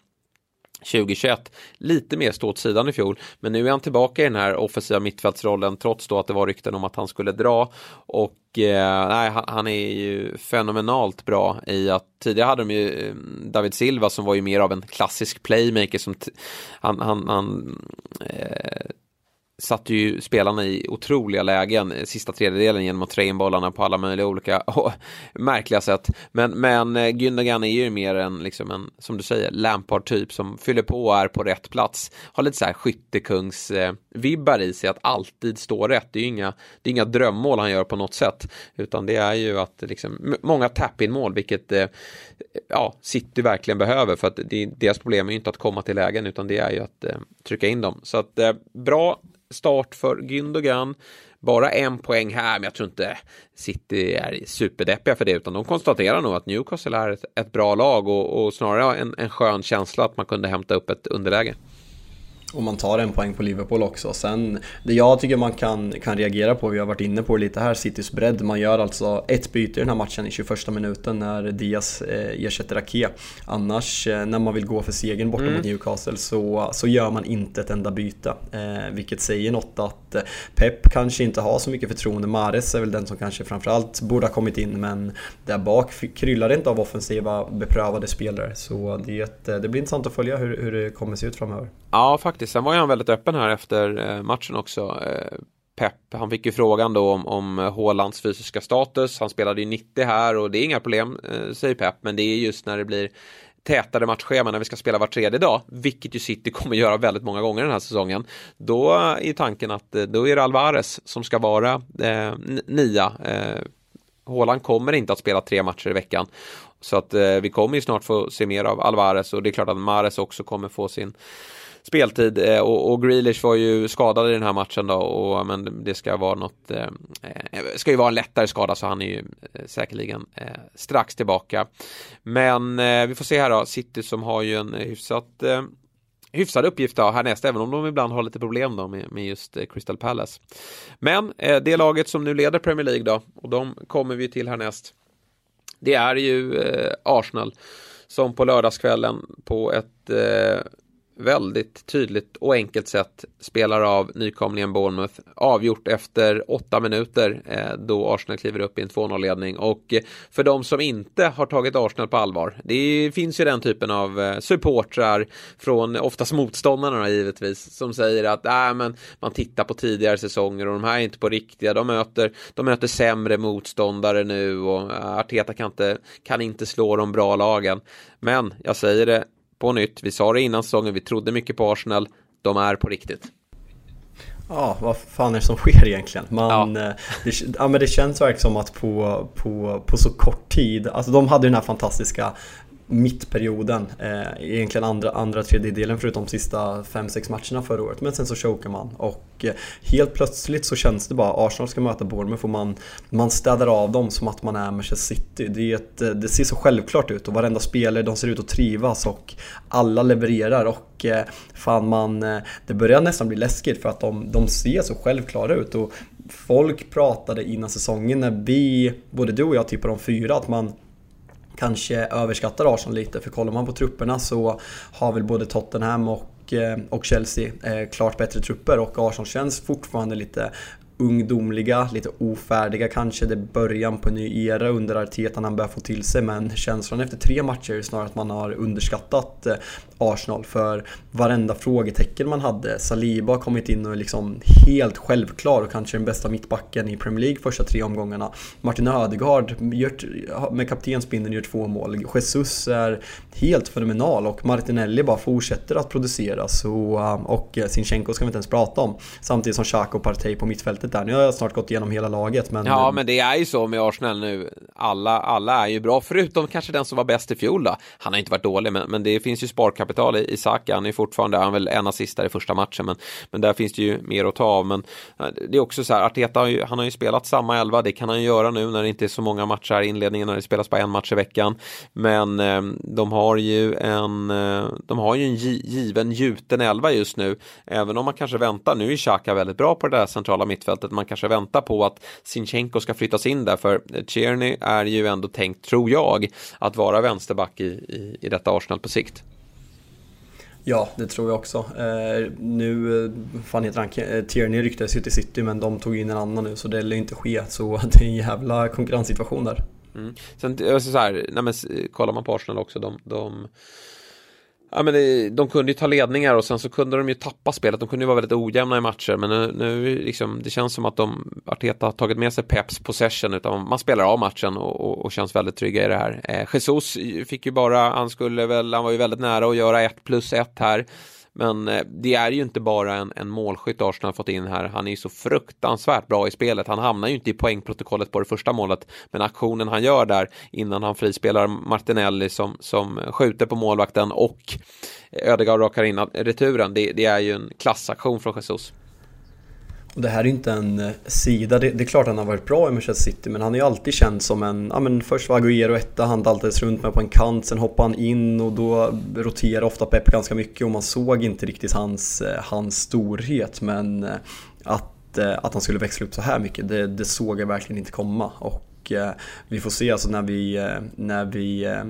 2021. Lite mer stå åt sidan i fjol, men nu är han tillbaka i den här offensiva mittfältsrollen trots då att det var rykten om att han skulle dra. Och eh, nej, han, är ju fenomenalt bra i att tidigare hade de ju eh, David Silva som var ju mer av en klassisk playmaker som han, han, han eh, satte ju spelarna i otroliga lägen eh, sista tredjedelen genom att trä in bollarna på alla möjliga olika [LAUGHS] oh, märkliga sätt. Men, men eh, Gündogan är ju mer en, liksom en, som du säger, Lampard-typ som fyller på och är på rätt plats. Har lite så här skyttekungs-vibbar i sig att alltid stå rätt. Det är ju inga, det är inga drömmål han gör på något sätt, utan det är ju att liksom, många tap-in-mål, vilket eh, ja, City verkligen behöver för att det, deras problem är ju inte att komma till lägen utan det är ju att eh, trycka in dem. Så att eh, bra start för Gündogan. Bara en poäng här, men jag tror inte City är superdeppiga för det, utan de konstaterar nog att Newcastle är ett, ett bra lag och, och snarare en, en skön känsla att man kunde hämta upp ett underläge. Och man tar en poäng på Liverpool också. Sen, det jag tycker man kan, kan reagera på, vi har varit inne på det lite här, Citys bredd. Man gör alltså ett byte i den här matchen i 21 minuten när Diaz eh, ersätter Ake. Annars, eh, när man vill gå för segern borta mm. mot Newcastle så, så gör man inte ett enda byte. Eh, vilket säger något att eh, Pep kanske inte har så mycket förtroende. Mares är väl den som kanske framförallt borde ha kommit in, men där bak kryllar det inte av offensiva beprövade spelare. Så det, det blir intressant att följa hur, hur det kommer se ut framöver. Ja, faktiskt. Sen var han väldigt öppen här efter eh, matchen också. Eh, Pep, han fick ju frågan då om, om Hålands fysiska status. Han spelade ju 90 här och det är inga problem, eh, säger Pep. Men det är just när det blir tätare matchschema när vi ska spela var tredje dag, vilket ju City [LAUGHS] kommer göra väldigt många gånger den här säsongen, då är tanken att då är det Alvarez som ska vara eh, nia. Eh, Håland kommer inte att spela tre matcher i veckan. Så att eh, vi kommer ju snart få se mer av Alvarez och det är klart att Mares också kommer få sin speltid eh, och, och Grealish var ju skadad i den här matchen då och men det ska vara något eh, eh ska ju vara en lättare skada så han är ju eh, säkerligen eh, strax tillbaka. Men eh, vi får se här då, City som har ju en hyfsat eh, hyfsad uppgift då härnäst, även om de ibland har lite problem då med, med just Crystal Palace. Men eh, det laget som nu leder Premier League då, och de kommer vi till härnäst, det är ju eh, Arsenal som på lördagskvällen på ett eh, väldigt tydligt och enkelt sätt spelar av nykomlingen Bournemouth. Avgjort efter åtta minuter eh, då Arsenal kliver upp i en 2-0-ledning. Och eh, för de som inte har tagit Arsenal på allvar, det finns ju den typen av eh, supportrar från oftast motståndarna givetvis, som säger att äh, men man tittar på tidigare säsonger och de här är inte på riktiga, de möter, de möter sämre motståndare nu och Arteta kan inte, kan inte slå de bra lagen. Men jag säger det, på nytt. Vi sa det innan säsongen, vi trodde mycket på Arsenal. De är på riktigt. Ja, vad fan är det som sker egentligen? Man, ja. Eh, det, ja, men det känns verkligen som att på, på, på så kort tid, alltså de hade den här fantastiska mittperioden, eh, egentligen andra, andra tredjedelen förutom sista 5-6 matcherna förra året. Men sen så chokar man och eh, helt plötsligt så känns det bara Arsenal ska möta Bournemouth och man, man städar av dem som att man är Manchester City. Det, är ett, eh, det ser så självklart ut och varenda spelare de ser ut att trivas och alla levererar och eh, fan man, eh, det börjar nästan bli läskigt för att de, de ser så självklara ut. Och folk pratade innan säsongen när vi, både du och jag tippade om fyra, att man kanske överskattar Arsenal lite. För kollar man på trupperna så har väl både Tottenham och eh, och Chelsea eh, klart bättre trupper och Arsenal känns fortfarande lite ungdomliga, lite ofärdiga kanske. Det är början på en ny era under Arteta när han börjar få till sig. Men känslan efter tre matcher är snarare att man har underskattat eh, Arsenal för varenda frågetecken man hade. Saliba har kommit in och är liksom helt självklar och kanske den bästa mittbacken i Premier League första tre omgångarna. Martin Ödegaard med kaptensbindeln gör två mål. Jesus är helt fenomenal och Martinelli bara fortsätter att producera. Så, eh, och eh, Sinchenko ska vi inte ens prata om. Samtidigt som Xhaka och Partey på mittfältet där. Nu har jag snart gått igenom hela laget. Men... Ja, men det är ju så med Arsenal nu. Alla, alla är ju bra, förutom kanske den som var bäst i fjol då. Han har inte varit dålig, men, men det finns ju sparkapital i Saka. Han är fortfarande, han är väl en assist där i första matchen, men, men där finns det ju mer att ta av. Men eh, det är också så här, Arteta har ju, han har ju spelat samma elva, det kan han ju göra nu när det inte är så många matcher här i inledningen, när det spelas bara en match i veckan. Men eh, de har ju en, eh, de har ju en given gjuten elva just nu, även om man kanske väntar. Nu är Xhaka väldigt bra på det där centrala mittfältet mittfältet. Man kanske väntar på att Sinchenko ska flyttas in där för Tierney är ju ändå tänkt, tror jag, att vara vänsterback i, i, i detta Arsenal på sikt. Ja, det tror jag också. Eh, nu, eh, fan heter han, eh, Tierney ryktades ju till City men de tog in en annan nu så det lär inte ske. Så [LAUGHS] det är en jävla konkurrenssituation där. Mm. Sen alltså så här, nej men, kollar man på Arsenal också, de, de Ja, men det, de kunde ju ta ledningar och sen så kunde de ju tappa spelet. De kunde ju vara väldigt ojämna i matcher. Men nu, nu liksom, det känns som att de, Arteta har tagit med sig Peps possession. Utan man spelar av matchen och, och, och känns väldigt trygga i det här. Eh, Jesus fick ju bara, han skulle väl, han var ju väldigt nära att göra ett plus ett här. Men eh, det är ju inte bara en, en målskytt Arsenal har fått in här. Han är ju så fruktansvärt bra i spelet. Han hamnar ju inte i poängprotokollet på det första målet. Men aktionen han gör där innan han frispelar Martinelli som, som skjuter på målvakten och Ödegaard rakar in returen. Det, det är ju en klassaktion från Jesus. Och det här är inte en eh, sida, det, det, är klart att han har varit bra i Manchester City men han är ju alltid känd som en, ja men först var Agüero etta, han daltades runt med på en kant, sen hoppade han in och då roterade ofta Pep ganska mycket och man såg inte riktigt hans, eh, hans storhet men eh, att, att han skulle växla upp så här mycket, det, det såg jag verkligen inte komma. Och och eh, vi får se alltså när vi, eh, när vi eh,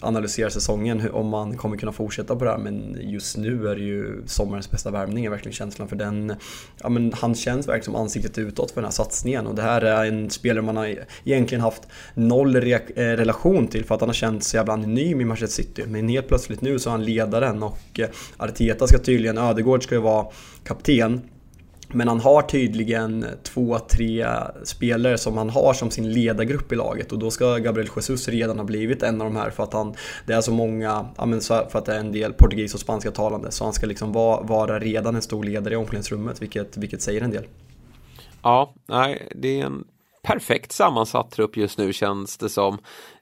analyserar säsongen om man kommer kunna fortsätta på det här. Men just nu är det ju sommarens bästa värvning är verkligen känslan för den. Ja, men han känns verkligen som ansiktet utåt för den här satsningen och det här är en spelare man har egentligen haft noll relation till för att han har känts så jävla anonym i Manchester City. Men helt plötsligt nu så är han ledaren och Arteta ska tydligen, Ödegård ska ju vara kapten men han har tydligen två, tre spelare som han har som sin ledargrupp i laget och då ska Gabriel Jesus redan ha blivit en av de här för att han, det är så många, för att det är en del portugis och spanska talande så han ska liksom vara, vara redan en stor ledare i omklädningsrummet vilket, vilket säger en del. Ja, nej, det är en perfekt sammansatt trupp just nu känns det som.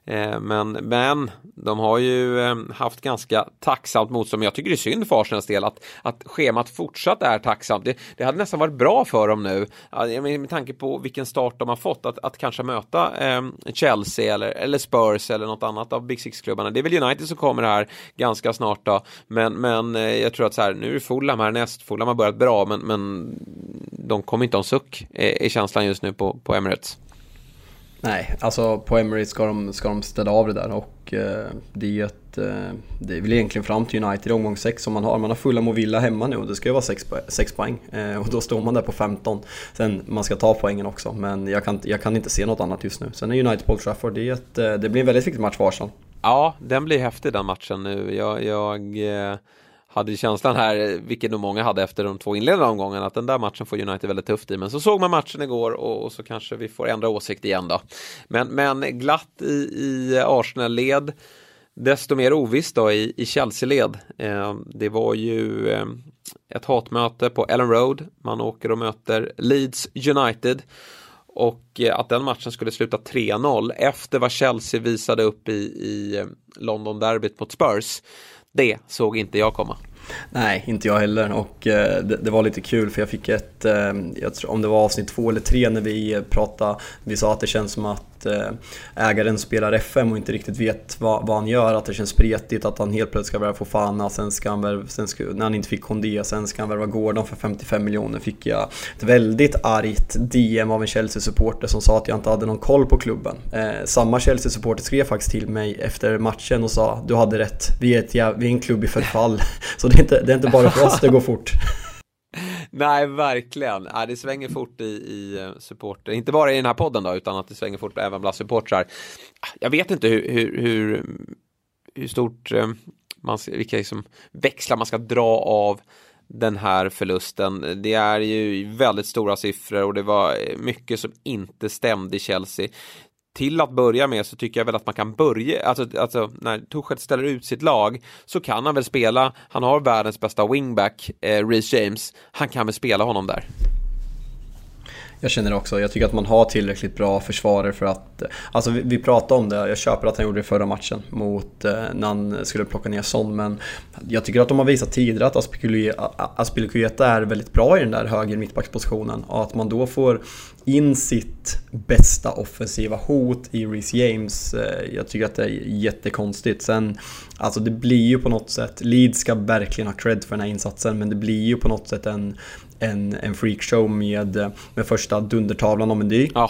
Eh, men, men de har ju eh, haft ganska tacksamt motstånd. Men jag tycker det är synd för Arsenals del att, att schemat fortsatt är tacksamt. Det, det hade nästan varit bra för dem nu med tanke på vilken start de har fått att, att kanske möta eh, Chelsea eller, eller Spurs eller något annat av Big Six-klubbarna. Det är väl United som kommer här ganska snart då. Men, men eh, jag tror att så här, nu är det Fulham här näst. Fulham har börjat bra men, men de kommer inte ha en suck i känslan just nu på, på Emirates. Nej, alltså på Emirates ska de, ska de städa av det där och eh, det är ju ett, eh, det är väl egentligen fram till United i omgång 6 som man har. Man har fulla Movilla hemma nu och det ska ju vara 6 poäng eh, och då står man där på 15. Sen man ska ta poängen också men jag kan, jag kan inte se något annat just nu. Sen är United på Old Trafford, det, är ett, eh, det blir en väldigt viktig match för Arsenal. Ja, den blir häftig den matchen nu. Jag, jag eh, hade känslan här, vilket nog många hade efter de två inledande omgångarna, att den där matchen får United väldigt tufft i. Men så såg man matchen igår och, och så kanske vi får ändra åsikt igen då. Men, men glatt i, i Arsenal-led. Desto mer ovisst då i, i Chelsea-led. Eh, det var ju eh, ett hatmöte på Ellen Road. Man åker och möter Leeds United. Och eh, att den matchen skulle sluta 3-0 efter vad Chelsea visade upp i, i eh, London-derbyt mot Spurs det såg inte jag komma. Nej, inte jag heller och eh, det, det, var lite kul för jag fick ett, eh, jag tror, om det var avsnitt två eller tre när vi pratade, vi sa att det känns som att att eh, ägaren spelar FM och inte riktigt vet vad, vad han gör, att det känns spretigt, att han helt plötsligt ska värva Fofana, sen ska han värva, sen ska, när han inte fick Kondé, sen ska han värva Gordon för 55 miljoner. Fick jag ett väldigt argt DM av en Chelsea-supporter som sa att jag inte hade någon koll på klubben. Eh, samma Chelsea-supporter skrev faktiskt till mig efter matchen och sa du hade rätt, vi är, ett, vi är en klubb i förfall. [LAUGHS] Så det är, inte, det är inte bara för oss det går fort. [LAUGHS] [LAUGHS] Nej, verkligen. Ja, det svänger fort i, i eh, supporter, inte bara i den här podden då, utan att det svänger fort även bland supportrar. Jag vet inte hur, hur, hur, hur stort, eh, man, vilka liksom växlar man ska dra av den här förlusten. Det är ju väldigt stora siffror och det var eh, mycket som inte stämde i Chelsea till att börja med så tycker jag väl att man kan börja, alltså, alltså när Tuchel ställer ut sitt lag så kan han väl spela, han har världens bästa wingback, eh, Reece James, han kan väl spela honom där. Jag känner det också. Jag tycker att man har tillräckligt bra försvarare för att... Eh, alltså vi, vi pratade om det, jag köper att han gjorde det förra matchen mot eh, när han skulle plocka ner Son men jag tycker att de har visat tidigare att Aspilicueta är väldigt bra i den där höger mittbackspositionen och att man då får in sitt bästa offensiva hot i Reece James. Eh, jag tycker att det är jättekonstigt. Sen, alltså det blir ju på något sätt, Leeds ska verkligen ha cred för den här insatsen men det blir ju på något sätt en en, en freakshow med, med första dundertavlan om en dy. Ja.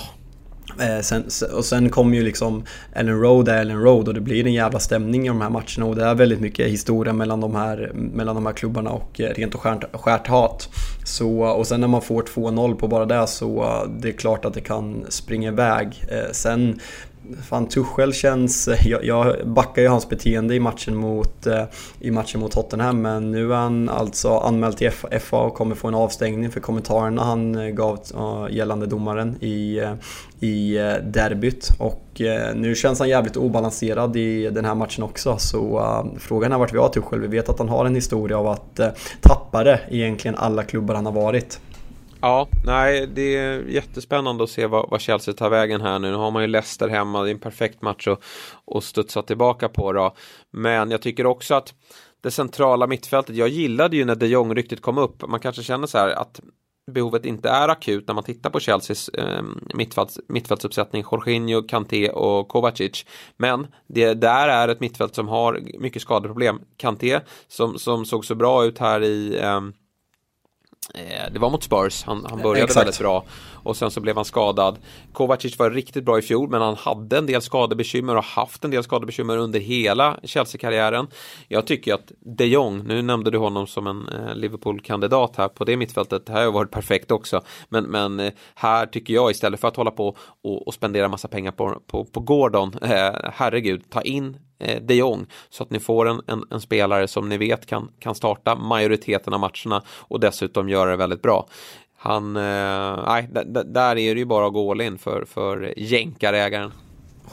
Eh, sen, och sen kommer ju liksom Ellen Road är Ellen Road och det blir en jävla stämning i de här matcherna och det är väldigt mycket historia mellan de här, mellan de här klubbarna och eh, rent och skärt, skärt hat. Så, och sen när man får 2-0 på bara det så eh, det är klart att det kan springa iväg. Sen Fan, Tuchel känns... Eh, jag, jag backar ju hans beteende i matchen, mot, eh, i matchen mot Tottenham men nu är han alltså anmäld till FA och kommer få en avstängning för kommentarerna han eh, gav gällande domaren i, i derbyt. Och nu känns han jävligt obalanserad i den här matchen också så frågan är vart vi har Tuchel. Vi vet att han har en historia av att tappa det egentligen alla klubbar han har varit. Ja, nej, det är jättespännande att se vad, vad, Chelsea tar vägen här nu. Nu har man ju Leicester hemma, det är en perfekt match att, att studsa tillbaka på då. Men jag tycker också att det centrala mittfältet, jag gillade ju när de Jong ryktet kom upp. Man kanske känner så här att behovet inte är akut när man tittar på Chelseas eh, mittfälts, mittfältsuppsättning, Jorginho, Kanté och Kovacic. Men det där är ett mittfält som har mycket skadeproblem. Kanté som, som såg så bra ut här i eh, det var mot Spurs, han, han började Exakt. väldigt bra och sen så blev han skadad. Kovacic var riktigt bra i fjol men han hade en del skadebekymmer och haft en del skadebekymmer under hela Chelsea-karriären. Jag tycker att de Jong, nu nämnde du honom som en eh, Liverpool-kandidat här på det mittfältet, det här har varit perfekt också. Men, men eh, här tycker jag istället för att hålla på och, och spendera massa pengar på, på, på Gordon, eh, herregud, ta in eh, de Jong så att ni får en, en, en, spelare som ni vet kan, kan starta majoriteten av matcherna och dessutom göra det väldigt bra han, eh, nej, där är det ju bara att gå all in för, för jänkarägaren.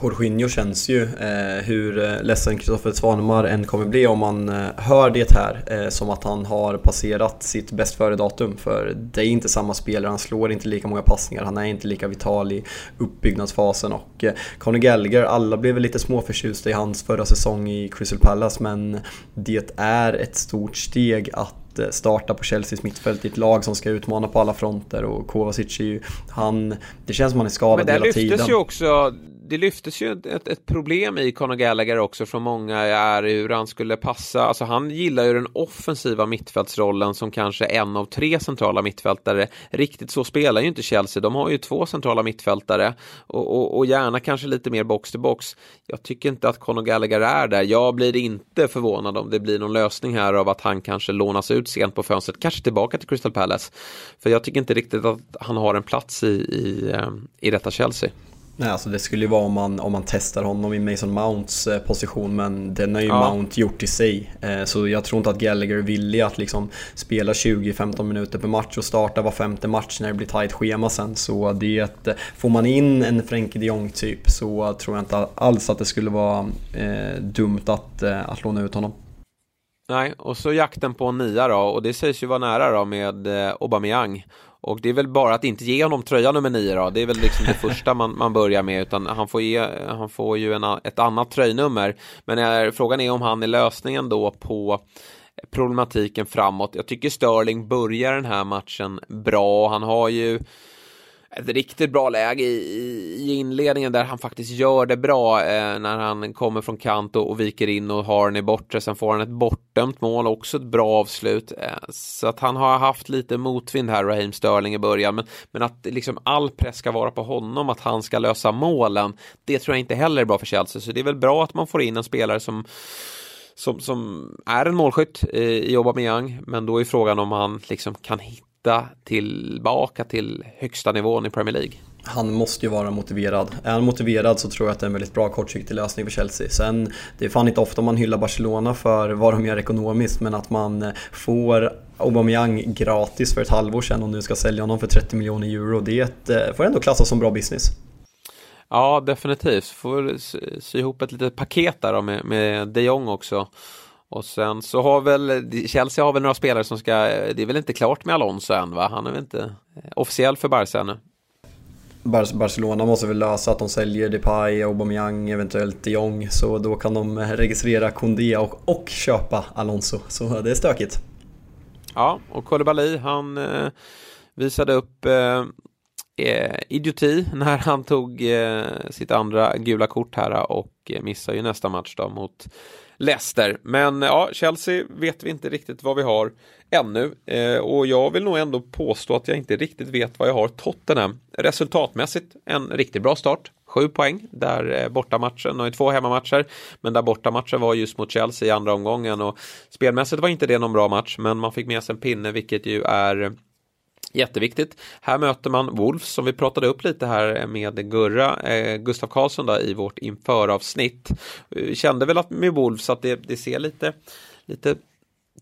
Jorginho känns ju eh, hur eh, ledsen Kristoffer Svanemar än kommer bli om man eh, hör det här eh, som att han har passerat sitt bäst före-datum. För det är inte samma spelare, han slår inte lika många passningar, han är inte lika vital i uppbyggnadsfasen och eh, Conor Gallagher, alla blev väl lite småförtjusta i hans förra säsong i Crystal Palace men det är ett stort steg att Eh, starta på Chelseas mittfält i ett lag som ska utmana på alla fronter och Kovacic är ju, han, det känns som han är skadad hela tiden. Men det lyftes ju också det lyftes ju ett, ett, problem i Conor Gallagher också från många är hur han skulle passa. Alltså han gillar ju den offensiva mittfältsrollen som kanske en av tre centrala mittfältare. Riktigt så spelar ju inte Chelsea. De har ju två centrala mittfältare och, och, och gärna kanske lite mer box to box. Jag tycker inte att Conor Gallagher är där. Jag blir inte förvånad om det blir någon lösning här av att han kanske lånas ut sent på fönstret, kanske tillbaka till Crystal Palace. För jag tycker inte riktigt att han har en plats i, i, eh, i detta Chelsea. Nej, alltså det skulle ju vara om man, om man testar honom i Mason Mounts eh, position men den har ju ja. Mount gjort i sig. Eh, så jag tror inte att Gallagher är villig att liksom spela 20-15 minuter per match och starta var femte match när det blir tajt schema sen. Så det, eh, får man in en Frenkie de Jong typ så tror jag inte alls att det skulle vara eh, dumt att, att låna ut honom. Nej, och så jakten på en nia då och det sägs ju vara nära då med eh, Aubameyang. Och det är väl bara att inte ge honom tröja nummer nio då. Det är väl liksom det [LAUGHS] första man, man börjar med. Utan han får, ge, han får ju en, ett annat tröjnummer. Men är, frågan är om han är lösningen då på problematiken framåt. Jag tycker Sterling börjar den här matchen bra. Han har ju ett riktigt bra läge i, i inledningen där han faktiskt gör det bra eh, när han kommer från kant och, och, viker in och har den i bortre. Sen får han ett bortdömt mål, också ett bra avslut. Eh, så att han har haft lite motvind här, Raheem Sterling i början. Men, men att liksom all press ska vara på honom, att han ska lösa målen, det tror jag inte heller är bra för Chelsea. Så det är väl bra att man får in en spelare som som, som är en målskytt i, i Aubameyang, men då är frågan om han liksom kan hitta hitta tillbaka till högsta nivån i Premier League. Han måste ju vara motiverad. Är han motiverad så tror jag att det är en väldigt bra kortsiktig lösning för Chelsea. Sen, det är fan inte ofta man hyllar Barcelona för vad de gör ekonomiskt, men att man får Aubameyang gratis för ett halvår sedan och nu ska sälja honom för 30 miljoner euro, det eh, får ändå klassas som bra business. Ja, definitivt. Får sy ihop ett litet paket där med, med de Jong också. Och sen så har väl Chelsea har väl några spelare som ska, det är väl inte klart med Alonso än va? Han är väl inte officiell för Barca ännu. Barcelona måste väl lösa att de säljer Depay, Aubameyang, eventuellt de Jong. Så då kan de registrera Koundé och, och köpa Alonso. Så det är stökigt. Ja, och Koulibaly han eh, visade upp eh, eh, idioti när han tog eh, sitt andra gula kort här och missar ju nästa match då mot Leicester. Men ja, Chelsea vet vi inte riktigt vad vi har ännu. Eh, och jag vill nog ändå påstå att jag inte riktigt vet vad jag har Tottenham. Resultatmässigt en riktigt bra start. Sju poäng där eh, bortamatchen och i två hemmamatcher. Men där bortamatchen var just mot Chelsea i andra omgången och spelmässigt var inte det någon bra match men man fick med sig en pinne vilket ju är Jätteviktigt. Här möter man Wolves som vi pratade upp lite här med Gurra, eh, Gustav Karlsson där i vårt införavsnitt. Vi kände väl att med Wolves att det, det ser lite, lite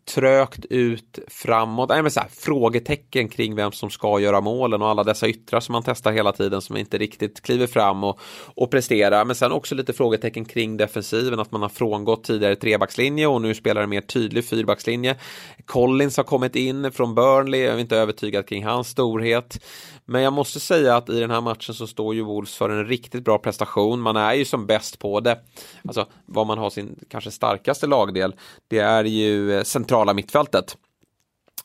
trögt ut framåt. Nej, men så här, frågetecken kring vem som ska göra målen och alla dessa yttrar som man testar hela tiden som inte riktigt kliver fram och, och presterar. Men sen också lite frågetecken kring defensiven, att man har frångått tidigare trebackslinje och nu spelar en mer tydlig fyrbackslinje. Collins har kommit in från Burnley, jag är inte övertygad kring hans storhet. Men jag måste säga att i den här matchen så står ju Wolves för en riktigt bra prestation. Man är ju som bäst på det. Alltså vad man har sin kanske starkaste lagdel. Det är ju eh, centrala mittfältet.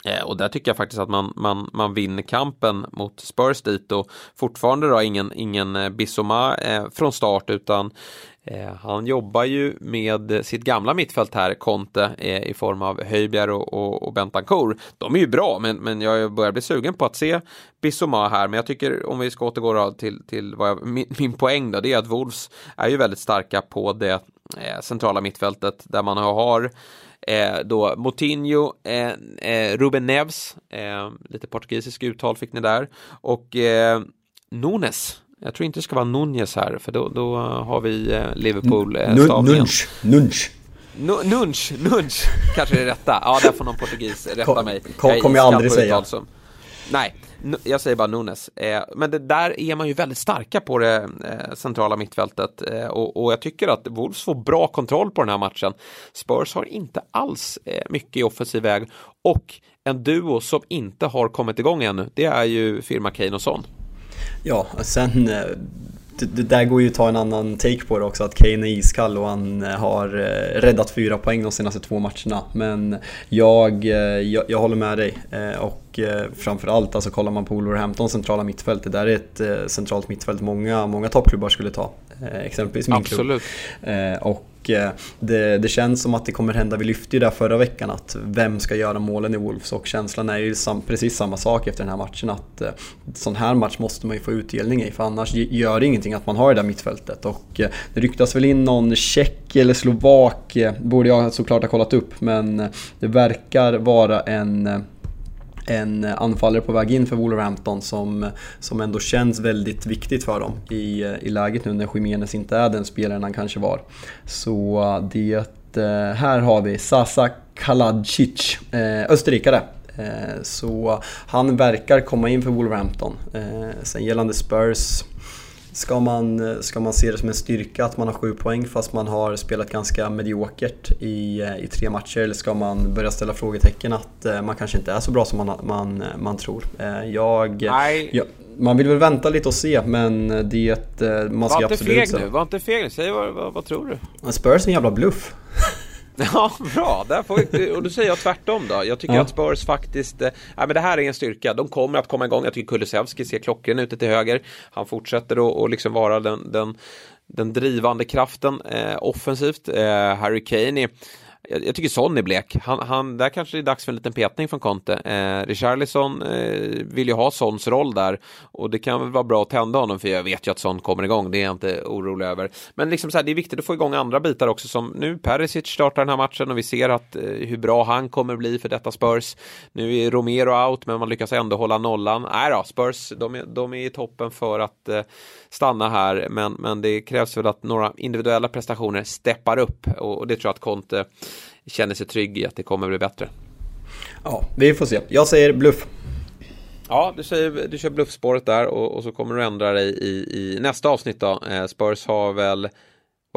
Eh, och där tycker jag faktiskt att man, man, man vinner kampen mot Spurs dit och fortfarande då ingen, ingen eh, Bissoma eh, från start utan han jobbar ju med sitt gamla mittfält här, Conte, i form av Höjbjer och, och, och Bentancourt. De är ju bra, men, men jag börjar bli sugen på att se Bissoma här. Men jag tycker, om vi ska återgå till, till vad jag, min, min poäng då, det är att Wolves är ju väldigt starka på det centrala mittfältet där man har Eh, då Moutinho, eh, eh, Ruben Neves, eh, lite portugisisk uttal fick ni där, och eh, Nunes. Jag tror inte det ska vara Nunez här, för då, då har vi Liverpool-stavningen. Nunch, nunch. Nunch, kanske det är rätta. Ja, där får någon portugis rätta mig. Kom, kommer jag aldrig säga. Som. Nej, jag säger bara Nunes. Eh, men det, där är man ju väldigt starka på det eh, centrala mittfältet eh, och, och, jag tycker att Wolves får bra kontroll på den här matchen. Spurs har inte alls mycket i offensiv väg och en duo som inte har kommit igång ännu, det är ju firma Kane och Son. Ja, sen det, det, där går ju att ta en annan take på det också, att Kane är iskall och han eh, har eh, räddat fyra poäng de senaste två matcherna. Men jag, eh, jag, jag håller med dig. Och framförallt, alltså kollar man på Wolverhamptons centrala mittfält, det där är ett centralt mittfält många, många toppklubbar skulle ta. Exempelvis min Absolut. klubb. Och Eh, det, det, känns som att det kommer hända, vi lyfte ju det förra veckan, att vem ska göra målen i Wolves? Och känslan är ju sam, precis samma sak efter den här matchen att eh, sån här match måste man ju få utdelning i för annars gör det ingenting att man har det där mittfältet. Och eh, det ryktas väl in någon tjeck eller slovak, borde jag såklart ha kollat upp men det verkar vara en en anfallare på väg in för Wolverhampton som, som ändå känns väldigt viktigt för dem i, i läget nu när Jiménez inte är den spelaren han kanske var. Så eh, det, eh, här har vi Sasa Kaladzic, eh, österrikare. Så han verkar komma in för Wolverhampton. Sen gällande Spurs Ska man, ska man se det som en styrka att man har sju poäng fast man har spelat ganska mediokert i, i tre matcher? Eller ska man börja ställa frågetecken att eh, man kanske inte är så bra som man, man, man tror? Eh, jag, jag, man vill väl vänta lite och se men det, eh, man ska var absolut... Var inte feg nu, var inte feg nu. Säg vad, vad, vad tror du? Spurs är en jävla bluff. [LAUGHS] [LAUGHS] Ja, bra. Där får vi, och då säger jag tvärtom då. Jag tycker ja. att Spurs faktiskt, äh, men det här är en styrka. De kommer att komma igång. Jag tycker Kulusevski ser klockren ute till höger. Han fortsätter att liksom vara den, den, den drivande kraften eh, offensivt. Eh, Harry Kane är jag, jag tycker Son är blek. Han, han, där kanske det är dags för en liten petning från Conte. Eh, Richarlison eh, vill ju ha Sons roll där och det kan väl vara bra att tända honom för jag vet ju att Son kommer igång. Det är jag inte orolig över. Men liksom så här, det är viktigt att få igång andra bitar också som nu Perisic startar den här matchen och vi ser att eh, hur bra han kommer bli för detta Spurs. Nu är Romero out men man lyckas ändå hålla nollan. Nej då, Spurs de är, de är i toppen för att eh, stanna här men, men det krävs väl att några individuella prestationer steppar upp och, och det tror jag att Conte känner sig trygg i att det kommer bli bättre. Ja, vi får se. Jag säger bluff. Ja, du, säger, du kör bluffspåret där och, och så kommer du ändra dig i, i nästa avsnitt då. Eh, Spurs har väl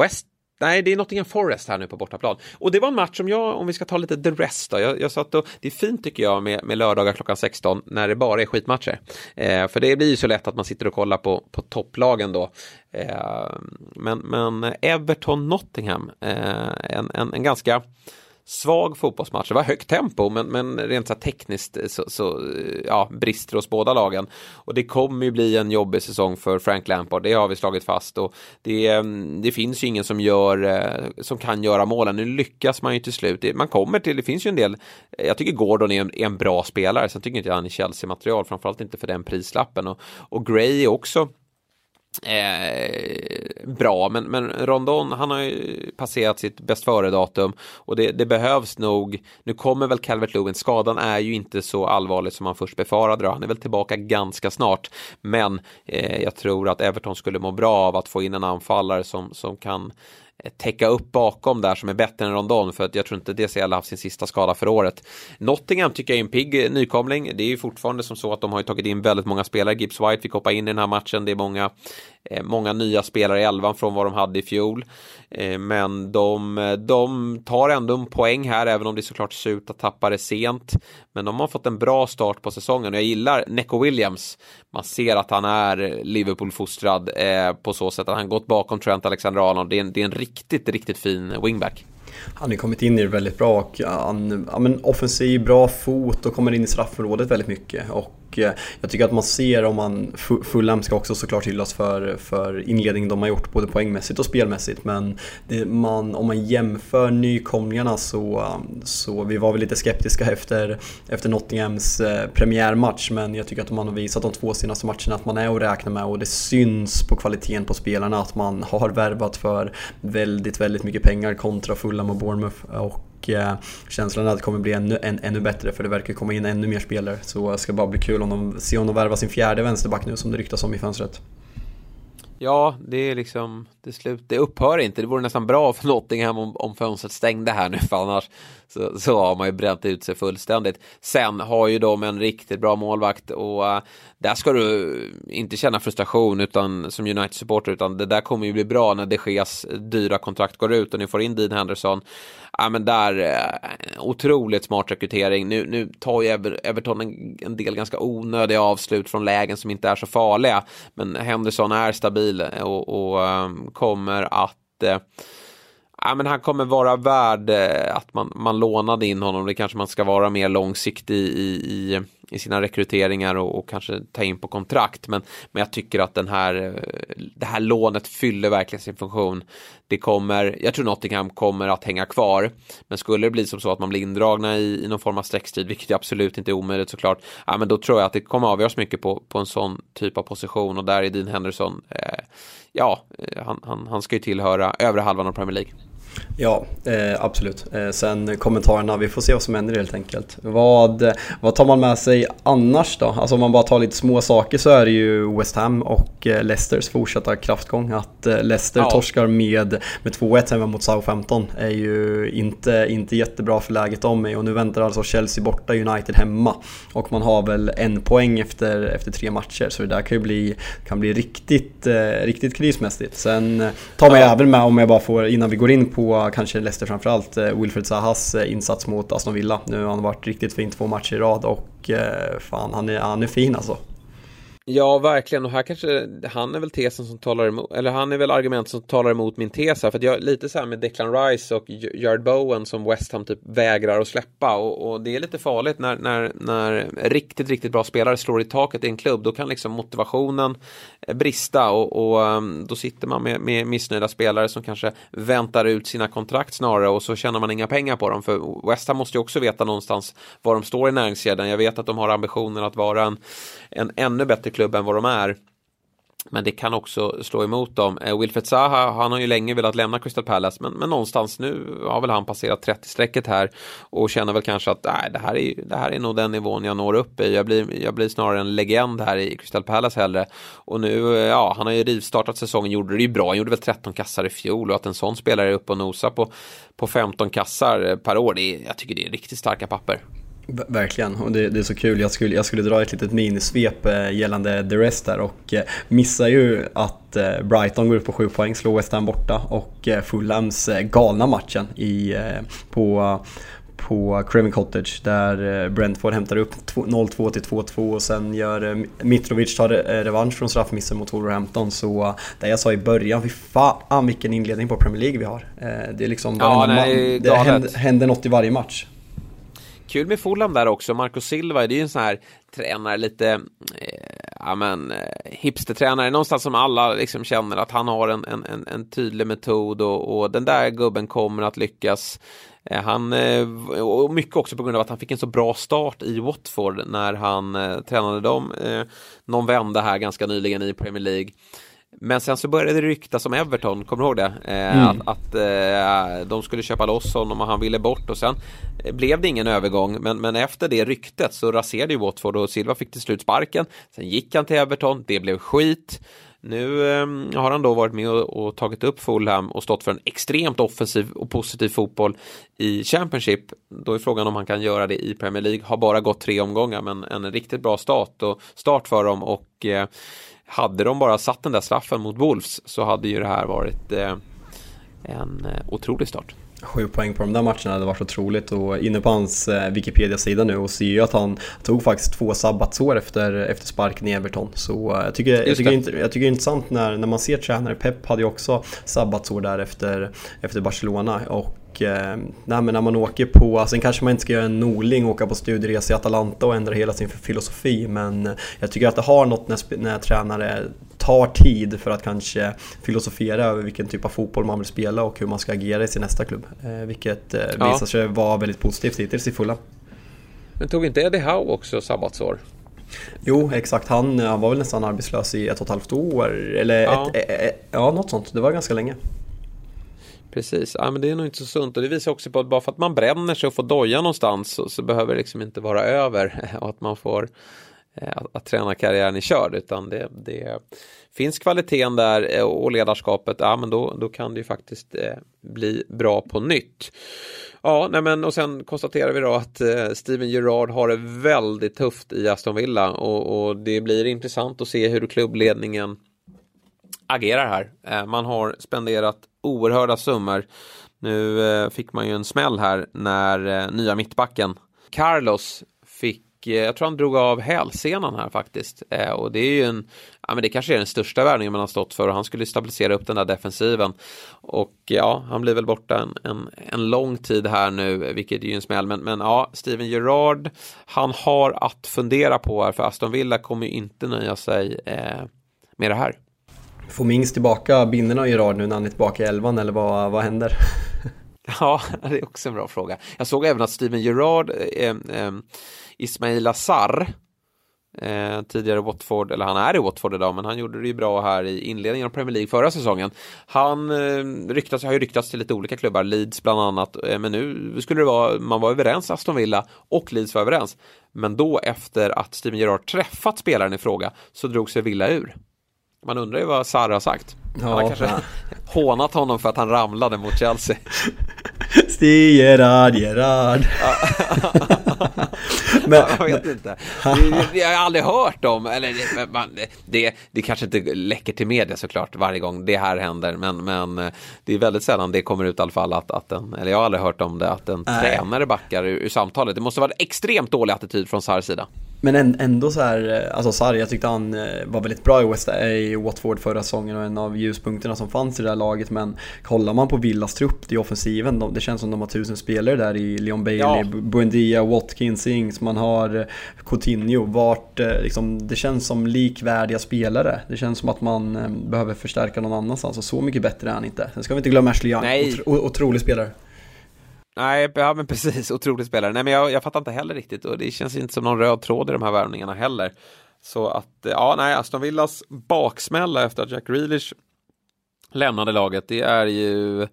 West Nej, det är Nottingham Forest här nu på bortaplan. Och det var en match som jag, om vi ska ta lite the rest då, jag, jag satt och, det är fint tycker jag med, med lördagar klockan 16 när det bara är skitmatcher. Eh, för det blir ju så lätt att man sitter och kollar på, på topplagen då. Eh, men, men Everton Nottingham, eh, en, en, en ganska svag fotbollsmatch. Det var högt tempo men, men rent så tekniskt eh, så, så eh, ja, brister hos båda lagen. Och det kommer ju bli en jobbig säsong för Frank Lampard, det har vi slagit fast. Och det, eh, det finns ju ingen som, gör, som kan göra målen. Nu lyckas man ju till slut. Man kommer till, det finns ju en del, jag tycker Gordon är en, är en bra spelare, sen tycker inte jag han är Chelsea-material, framförallt inte för den prislappen. Och, och Gray är också Eh, bra, men, men Rondon han har ju passerat sitt bäst före-datum och det, det, behövs nog. Nu kommer väl Calvert Lewin, skadan är ju inte så allvarlig som man först befarade. Han är väl tillbaka ganska snart, men eh, jag tror att Everton skulle må bra av att få in en anfallare som, som kan Eh, täcka upp bakom där som är bättre än Rondon för att jag tror inte DCL har haft sin sista skada för året. Nottingham tycker jag är en pigg eh, nykomling. Det är ju fortfarande som så att de har tagit in väldigt många spelare. Gibbs White fick hoppa in i den här matchen. Det är många, Eh, många nya spelare i elvan från vad de hade i fjol. Eh, men de, eh, de tar ändå en poäng här även om det såklart ser ut att tappa det sent. Men de har fått en bra start på säsongen och jag gillar Neco Williams. Man ser att han är Liverpool-fostrad på så sätt att han gått bakom Trent Alexander-Arnold. Det, är en, det är en riktigt, riktigt fin wingback. Han har kommit in i det väldigt bra och han, ja, men offensiv, bra fot och kommer in i straffområdet väldigt mycket. Och Eh, jag tycker att man ser om man, Fulham ska också såklart hyllas för, för inledningen de har gjort både poängmässigt och spelmässigt. Men det, man, om man jämför nykomlingarna så, um, så vi var väl lite skeptiska efter, efter Nottinghams eh, premiärmatch. Men jag tycker att man har visat de två senaste matcherna att man är att räkna med. Och det syns på kvaliteten på spelarna att man har värvat för väldigt, väldigt mycket pengar kontra Fulham och Bournemouth. Och och eh, känslan är att det kommer bli ännu, än, ännu bättre för det verkar komma in ännu mer spelare. Så det ska bara bli kul om de, se om de värvar sin fjärde vänsterback nu som det ryktas om i fönstret. Ja, det är liksom det, slut, det upphör inte. Det vore nästan bra för Nottingham om, om fönstret stängde här nu för annars så, så har man ju bränt ut sig fullständigt. Sen har ju de en riktigt bra målvakt och uh, där ska du inte känna frustration utan som United-supporter utan det där kommer ju bli bra när de Geas dyra kontrakt går ut och ni får in Dean Henderson. Ja men där, uh, otroligt smart rekrytering. Nu, nu tar ju Everton en, en del ganska onödiga avslut från lägen som inte är så farliga. Men Henderson är stabil och, och um, kommer att eh, ja, men han kommer vara värd eh, att man, man lånade in honom. Det kanske man ska vara mer långsiktig i, i, i sina rekryteringar och, och, kanske ta in på kontrakt. Men, men jag tycker att den här, eh, det här lånet fyller verkligen sin funktion. Det kommer, jag tror Nottingham kommer att hänga kvar. Men skulle det bli som så att man blir indragna i, i någon form av sträckstrid, vilket absolut inte är omöjligt såklart. Ja, men då tror jag att det kommer avgöras mycket på, på en sån typ av position och där är Dean Henderson, eh, ja, eh, han, han, han ska ju tillhöra övre halvan av Premier League. Ja, eh, absolut. Eh, sen kommentarerna, vi får se vad som händer helt enkelt. Vad, vad tar man med sig annars då? Alltså om man bara tar lite små saker så är det ju West Ham och eh, Leicesters fortsatta kraftgång. Att eh, Leicester ja. torskar med, med 2-1 hemma mot Southampton är ju inte, inte jättebra för läget om mig. Och nu väntar alltså Chelsea borta, United hemma. Och man har väl en poäng efter, efter tre matcher. Så det där kan ju bli, kan bli riktigt, eh, riktigt krismässigt. Sen tar man ja. även med, om jag bara får, innan vi går in på på kanske Leicester framförallt, eh, Wilfred Zahas eh, insats mot Aston Villa. Nu har han varit riktigt fin två matcher i rad och eh, fan han är, han är fin alltså. Ja, verkligen. Och här kanske han är väl tesen som talar emot, eller han är väl argumentet som talar emot min tes här. För att jag lite så här med Declan Rice och Jared Bowen som West Ham typ vägrar att släppa. Och, och, det är lite farligt när, när, när riktigt, riktigt bra spelare slår i taket i en klubb. Då kan liksom motivationen brista och, och um, då sitter man med, med missnöjda spelare som kanske väntar ut sina kontrakt snarare och så tjänar man inga pengar på dem. För West Ham måste ju också veta någonstans var de står i näringskedjan. Jag vet att de har ambitionen att vara en, en ännu bättre klubb än vad de är. Men det kan också slå emot dem. Eh, Wilfred Zaha, han har ju länge velat lämna Crystal Palace men, men någonstans nu har väl han passerat 30-strecket här och känner väl kanske att nej, det, här är, det här är nog den nivån jag når upp i. Jag blir, jag blir snarare en legend här i Crystal Palace hellre. Och nu, eh, ja, han har ju rivstartat säsongen, gjorde det ju bra, han gjorde väl 13 kassar i fjol och att en sån spelare är uppe och nosar på, på 15 kassar eh, per år, det är, jag tycker det är riktigt starka papper. Verkligen, och det, det, är så kul. Jag skulle, jag skulle dra ett litet minisvep eh, gällande The Rest där och eh, missar ju att eh, Brighton går upp på 7 poäng, slår West Ham borta och Fulhams galna matchen i, på, på Craven Cottage där Brentford hämtar upp 0-2 till 2-2 och sen gör Mitrovic tar revansch från straffmissen mot Wolverhampton så det jag sa i början, fy fan vilken inledning på Premier League vi har. Det är liksom, ja, nej, det händer, händer något i varje match. Kul med Fulham där också, Marco Silva, det är ju en sån här tränare, lite, eh, ja men, eh, hipstertränare, någonstans som alla liksom känner att han har en, en, en tydlig metod och, och den där gubben kommer att lyckas. Eh, han, eh, och mycket också på grund av att han fick en så bra start i Watford när han eh, tränade dem eh, någon vända här ganska nyligen i Premier League. Men sen så började det ryktas om Everton, kommer du ihåg det? Eh, mm. Att, att eh, de skulle köpa loss honom och han ville bort och sen eh, blev det ingen övergång. Men, men efter det ryktet så raserade ju Watford och Silva fick till slut sparken. Sen gick han till Everton, det blev skit. Nu eh, har han då varit med och, och, tagit upp Fulham och stått för en extremt offensiv och positiv fotboll i Championship. Då är frågan om han kan göra det i Premier League. Har bara gått tre omgångar men en riktigt bra start, och, start för dem och eh, hade de bara satt den där straffen mot Wolves så hade ju det här varit eh, en eh, otrolig start. Sju poäng på de där matcherna hade varit otroligt och inne på hans eh, Wikipedia-sida nu och ser ju att han tog faktiskt två sabbatsår efter, efter sparken i Everton. Så eh, jag tycker, jag tycker, jag tycker det är intressant när, när man ser tränare, Pep hade ju också sabbatsår där efter, efter Barcelona och eh, nej, när man åker på, sen kanske man inte ska göra en Norling och åka på studieresa i Atalanta och ändra hela sin filosofi men jag tycker att det har något när, när tränare tar tid för att kanske filosofera över vilken typ av fotboll man vill spela och hur man ska agera i sin nästa klubb. Eh, vilket eh, ja. visar sig vara väldigt positivt hittills i fulla. Men tog inte Eddie Howe också sabbatsår? Jo, exakt. Han, han var väl nästan arbetslös i ett och ett halvt år. Eller ja. Ett, ett, ett, ja, något sånt. Det var ganska länge. Precis, ja, men det är nog inte så sunt. Och det visar också på att bara för att man bränner sig och får doja någonstans så, så behöver det liksom inte vara över [LAUGHS] och att man får eh, att, att tränarkarriären är körd. Utan det, det finns kvaliteten där eh, och ledarskapet, ja men då, då kan det ju faktiskt eh, bli bra på nytt. Ja, nej men och sen konstaterar vi då att Steven Gerrard har det väldigt tufft i Aston Villa. Och, och det blir intressant att se hur klubbledningen agerar här. Eh, man har spenderat oerhörda summor. Nu eh, fick man ju en smäll här när eh, nya mittbacken Carlos fick jag tror han drog av hälsenan här faktiskt. och det är ju en, ja men det kanske är den största värvningen man har stått för och han skulle stabilisera upp den där defensiven. Och ja, han blir väl borta en, en, en lång tid här nu, vilket är ju en smäll. Men, men ja, Steven Gerrard, han har att fundera på här, för Aston Villa kommer ju inte nöja sig eh, med det här. Får Mings tillbaka binderna i Gerard nu när han är tillbaka i elvan eller vad, vad händer? [LAUGHS] Ja, det är också en bra fråga. Jag såg även att Steven Gerard, eh, eh, eh, Ismail Azar, eh, tidigare Watford, eller han är i Watford idag, men han gjorde det ju bra här i inledningen av Premier League förra säsongen. Han eh, ryktas, har ju ryktats till lite olika klubbar, Leeds bland annat, eh, men nu skulle det vara, man var överens, Aston Villa och Leeds var överens. Men då efter att Steven Gerard träffat spelaren i fråga så drog sig Villa ur. Man undrar ju vad Sarri har sagt. Ja, han har kanske ja. [LAUGHS] hånat honom för att han ramlade mot Chelsea. [LAUGHS] Stig Gerard, Gerard. [LAUGHS] men, jag vet inte. Det, har aldrig hört om, eller det, det, det kanske inte läcker till media såklart varje gång det här händer, men, men eh, det är väldigt sällan det kommer ut i alla fall att, att en, eller jag har aldrig hört om det, att en Nej. tränare backar ur, ur samtalet. Det måste vara en extremt dålig attityd från Sarrs sida. Men ändå så här, eh, alltså Sarri, jag tyckte han eh, var väldigt bra i, West, i Watford förra säsongen och en av ljuspunkterna som fanns i det här laget. Men kollar man på Villas trupp i offensiven, de, det känns som de har tusen spelare där i Leon Bailey, ja. Buendia, Watkins, Ings, man har eh, Coutinho. Vart, liksom, det känns som likvärdiga spelare. Det känns som att man behöver förstärka någon annanstans och så mycket bättre är han inte. Sen ska vi inte glömma Ashley Young, Otro, otrolig spelare. Nej, ja men precis, [LAUGHS] otrolig spelare. Nej men jag, jag fattar inte heller riktigt och det känns inte som någon röd tråd i de här värvningarna heller. Så att, eh, ja nej, Aston Villas baksmälla efter att Jack Grealish lämnade laget, det är ju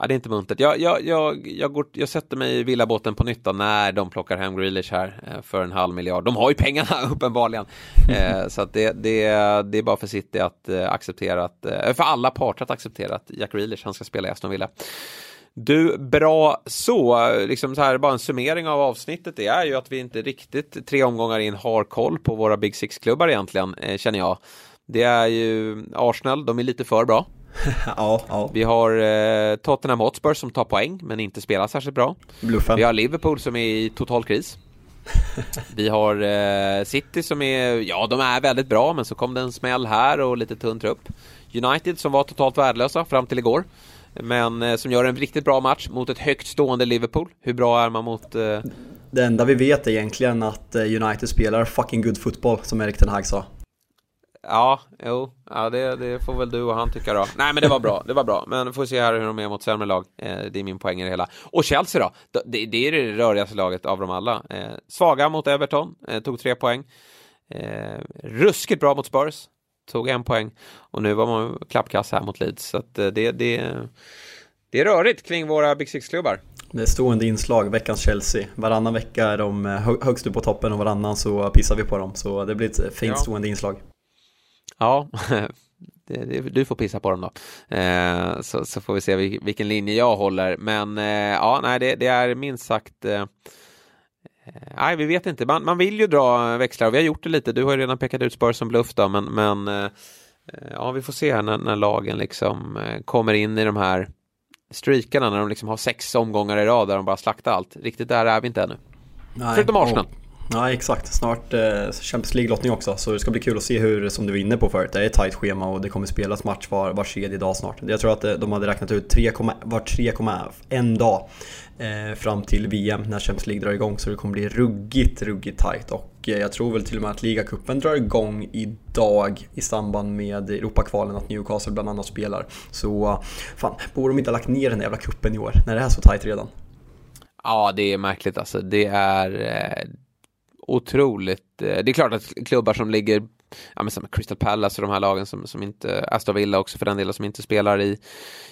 Ja, det är inte muntert. Jag, jag, jag, jag, går, jag sätter mig i villabåten på nytta när de plockar hem Grealish här eh, för en halv miljard. De har ju pengarna [LAUGHS] uppenbarligen. Eh, så att det, det, det är bara för City att eh, acceptera att, för alla parter att acceptera att Jack Grealish, han ska spela i Aston Villa. Du, bra så. Liksom så här, bara en summering av avsnittet det är ju att vi inte riktigt tre omgångar in har koll på våra Big Six-klubbar egentligen, eh, känner jag. Det är ju Arsenal, de är lite för bra. [LAUGHS] ja, ja. Vi har eh, Tottenham Hotspur som tar poäng men inte spelar särskilt bra. Bluffen. Vi har Liverpool som är i total kris. [LAUGHS] Vi har eh, City som är, ja de är väldigt bra men så kom det en smäll här och lite tunn trupp. United som var totalt värdelösa fram till igår men eh, som gör en riktigt bra match mot ett högt stående Liverpool. Hur bra är man mot... Eh... Det enda vi vet är egentligen att eh, United spelar fucking good football, som Erik Ten Hag sa. Ja, jo, ja, det, det, får väl du och han tycka då. Nej, men det var bra, det var bra. Men får se här hur de är mot sämre lag. Eh, det är min poäng i det hela. Och Chelsea då? Det, det är det rörigaste laget av dem alla. Eh, svaga mot Everton, eh, tog tre poäng. Eh, ruskigt bra mot Spurs tog en poäng och nu var man klappkass här mot Leeds. Så att eh, det, det, det är rörigt kring våra Big Six-klubbar. Det är stående inslag, veckans Chelsea. Varannan vecka är de eh, högst upp på toppen och varannan så pissar vi på dem. Så det blir ett fint ja. stående inslag. Ja, [LAUGHS] det, det, du får pissa på dem då. Eh, så, så, får vi se vilken linje jag håller. Men eh, ja, nej, det, det, är minst sagt eh, Eh, nej, vi vet inte. Man, man vill ju dra växlar och vi har gjort det lite. Du har ju redan pekat ut Spurs som bluff då, men, men eh, ja, vi får se här när, när, lagen liksom eh, kommer in i de här streakarna när de liksom har sex omgångar i rad där de bara slaktar allt. Riktigt där är vi inte ännu. Nej, Förutom Arsenal. Ja exakt, snart eh, Champions League-lottning också så det ska bli kul att se hur, som du var inne på förut, det är ett tajt schema och det kommer spelas match var, var tredje dag snart. Jag tror att de hade räknat ut 3, var 3,1 dag eh, Eh, fram till VM när Champions League drar igång så det kommer bli ruggigt, ruggigt tajt och eh, jag tror väl till och med att ligacupen drar igång idag i samband med Europakvalen att Newcastle bland annat spelar. Så eh, fan, borde de inte ha lagt ner den jävla kuppen i år när det är så tajt redan? Ja, det är märkligt alltså. Det är eh, otroligt. Eh, det är klart att klubbar som ligger ja, men som Crystal Palace och de här lagen som, som inte, Aston Villa också för den delen som inte spelar i,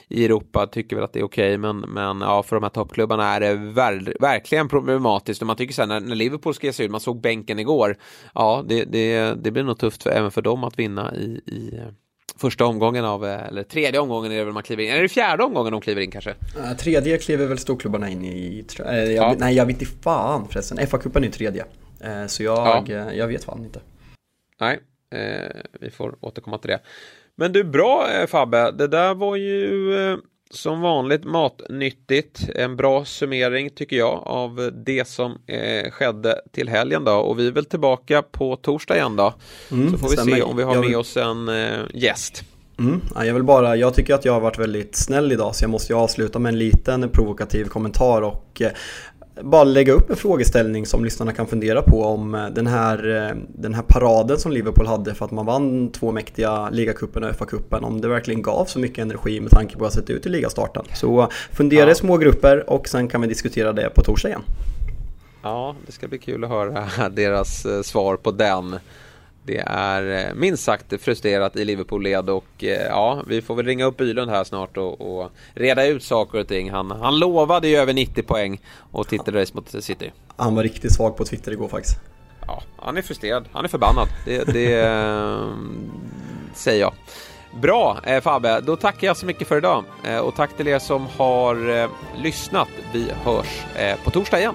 i Europa tycker väl att det är okej okay, men, men ja för de här toppklubbarna är det ver verkligen problematiskt och man tycker så här när, när Liverpool ska ge sig ut, man såg bänken igår, ja det, det, det blir nog tufft för, även för dem att vinna i, i första omgången av, eh, eller tredje omgången är det väl man kliver in, är det fjärde omgången de kliver in kanske? Uh, tredje kliver väl storklubbarna in i, äh, jag, ja. nej jag vet inte fan förresten, FA-cupen är ju tredje. Uh, så jag, ja. jag vet fan inte. Nej, uh, vi får återkomma till det. Men du, bra Fabbe, det där var ju som vanligt matnyttigt. En bra summering tycker jag av det som eh, skedde till helgen då. Och vi är väl tillbaka på torsdag igen då. Mm, så får vi stämmer. se om vi har med oss en eh, gäst. Mm, jag vill bara, jag tycker att jag har varit väldigt snäll idag så jag måste ju avsluta med en liten provokativ kommentar och eh, bara lägga upp en frågeställning som lyssnarna kan fundera på om eh, den här, eh, den här paraden som Liverpool hade för att man vann två mäktiga ligacupen och FA-cupen om det verkligen gav så mycket energi med tanke på att sett ut i ligastarten. Så fundera ja. i små grupper och sen kan vi diskutera det på torsdag igen. Ja, det ska bli kul att höra [LAUGHS] deras eh, svar på den. Det är eh, minst sagt frustrerat i Liverpool-led och eh, ja, vi får väl ringa upp Bylund här snart och, och reda ut saker och ting. Han, han lovade ju över 90 poäng och tittade race mot City. Han var riktigt svag på Twitter igår faktiskt. Ja, han är frustrerad. Han är förbannad. Det, det äh, säger jag. Bra eh, Fabbe, då tackar jag så mycket för idag eh, och tack till er som har eh, lyssnat. Vi hörs på torsdag igen.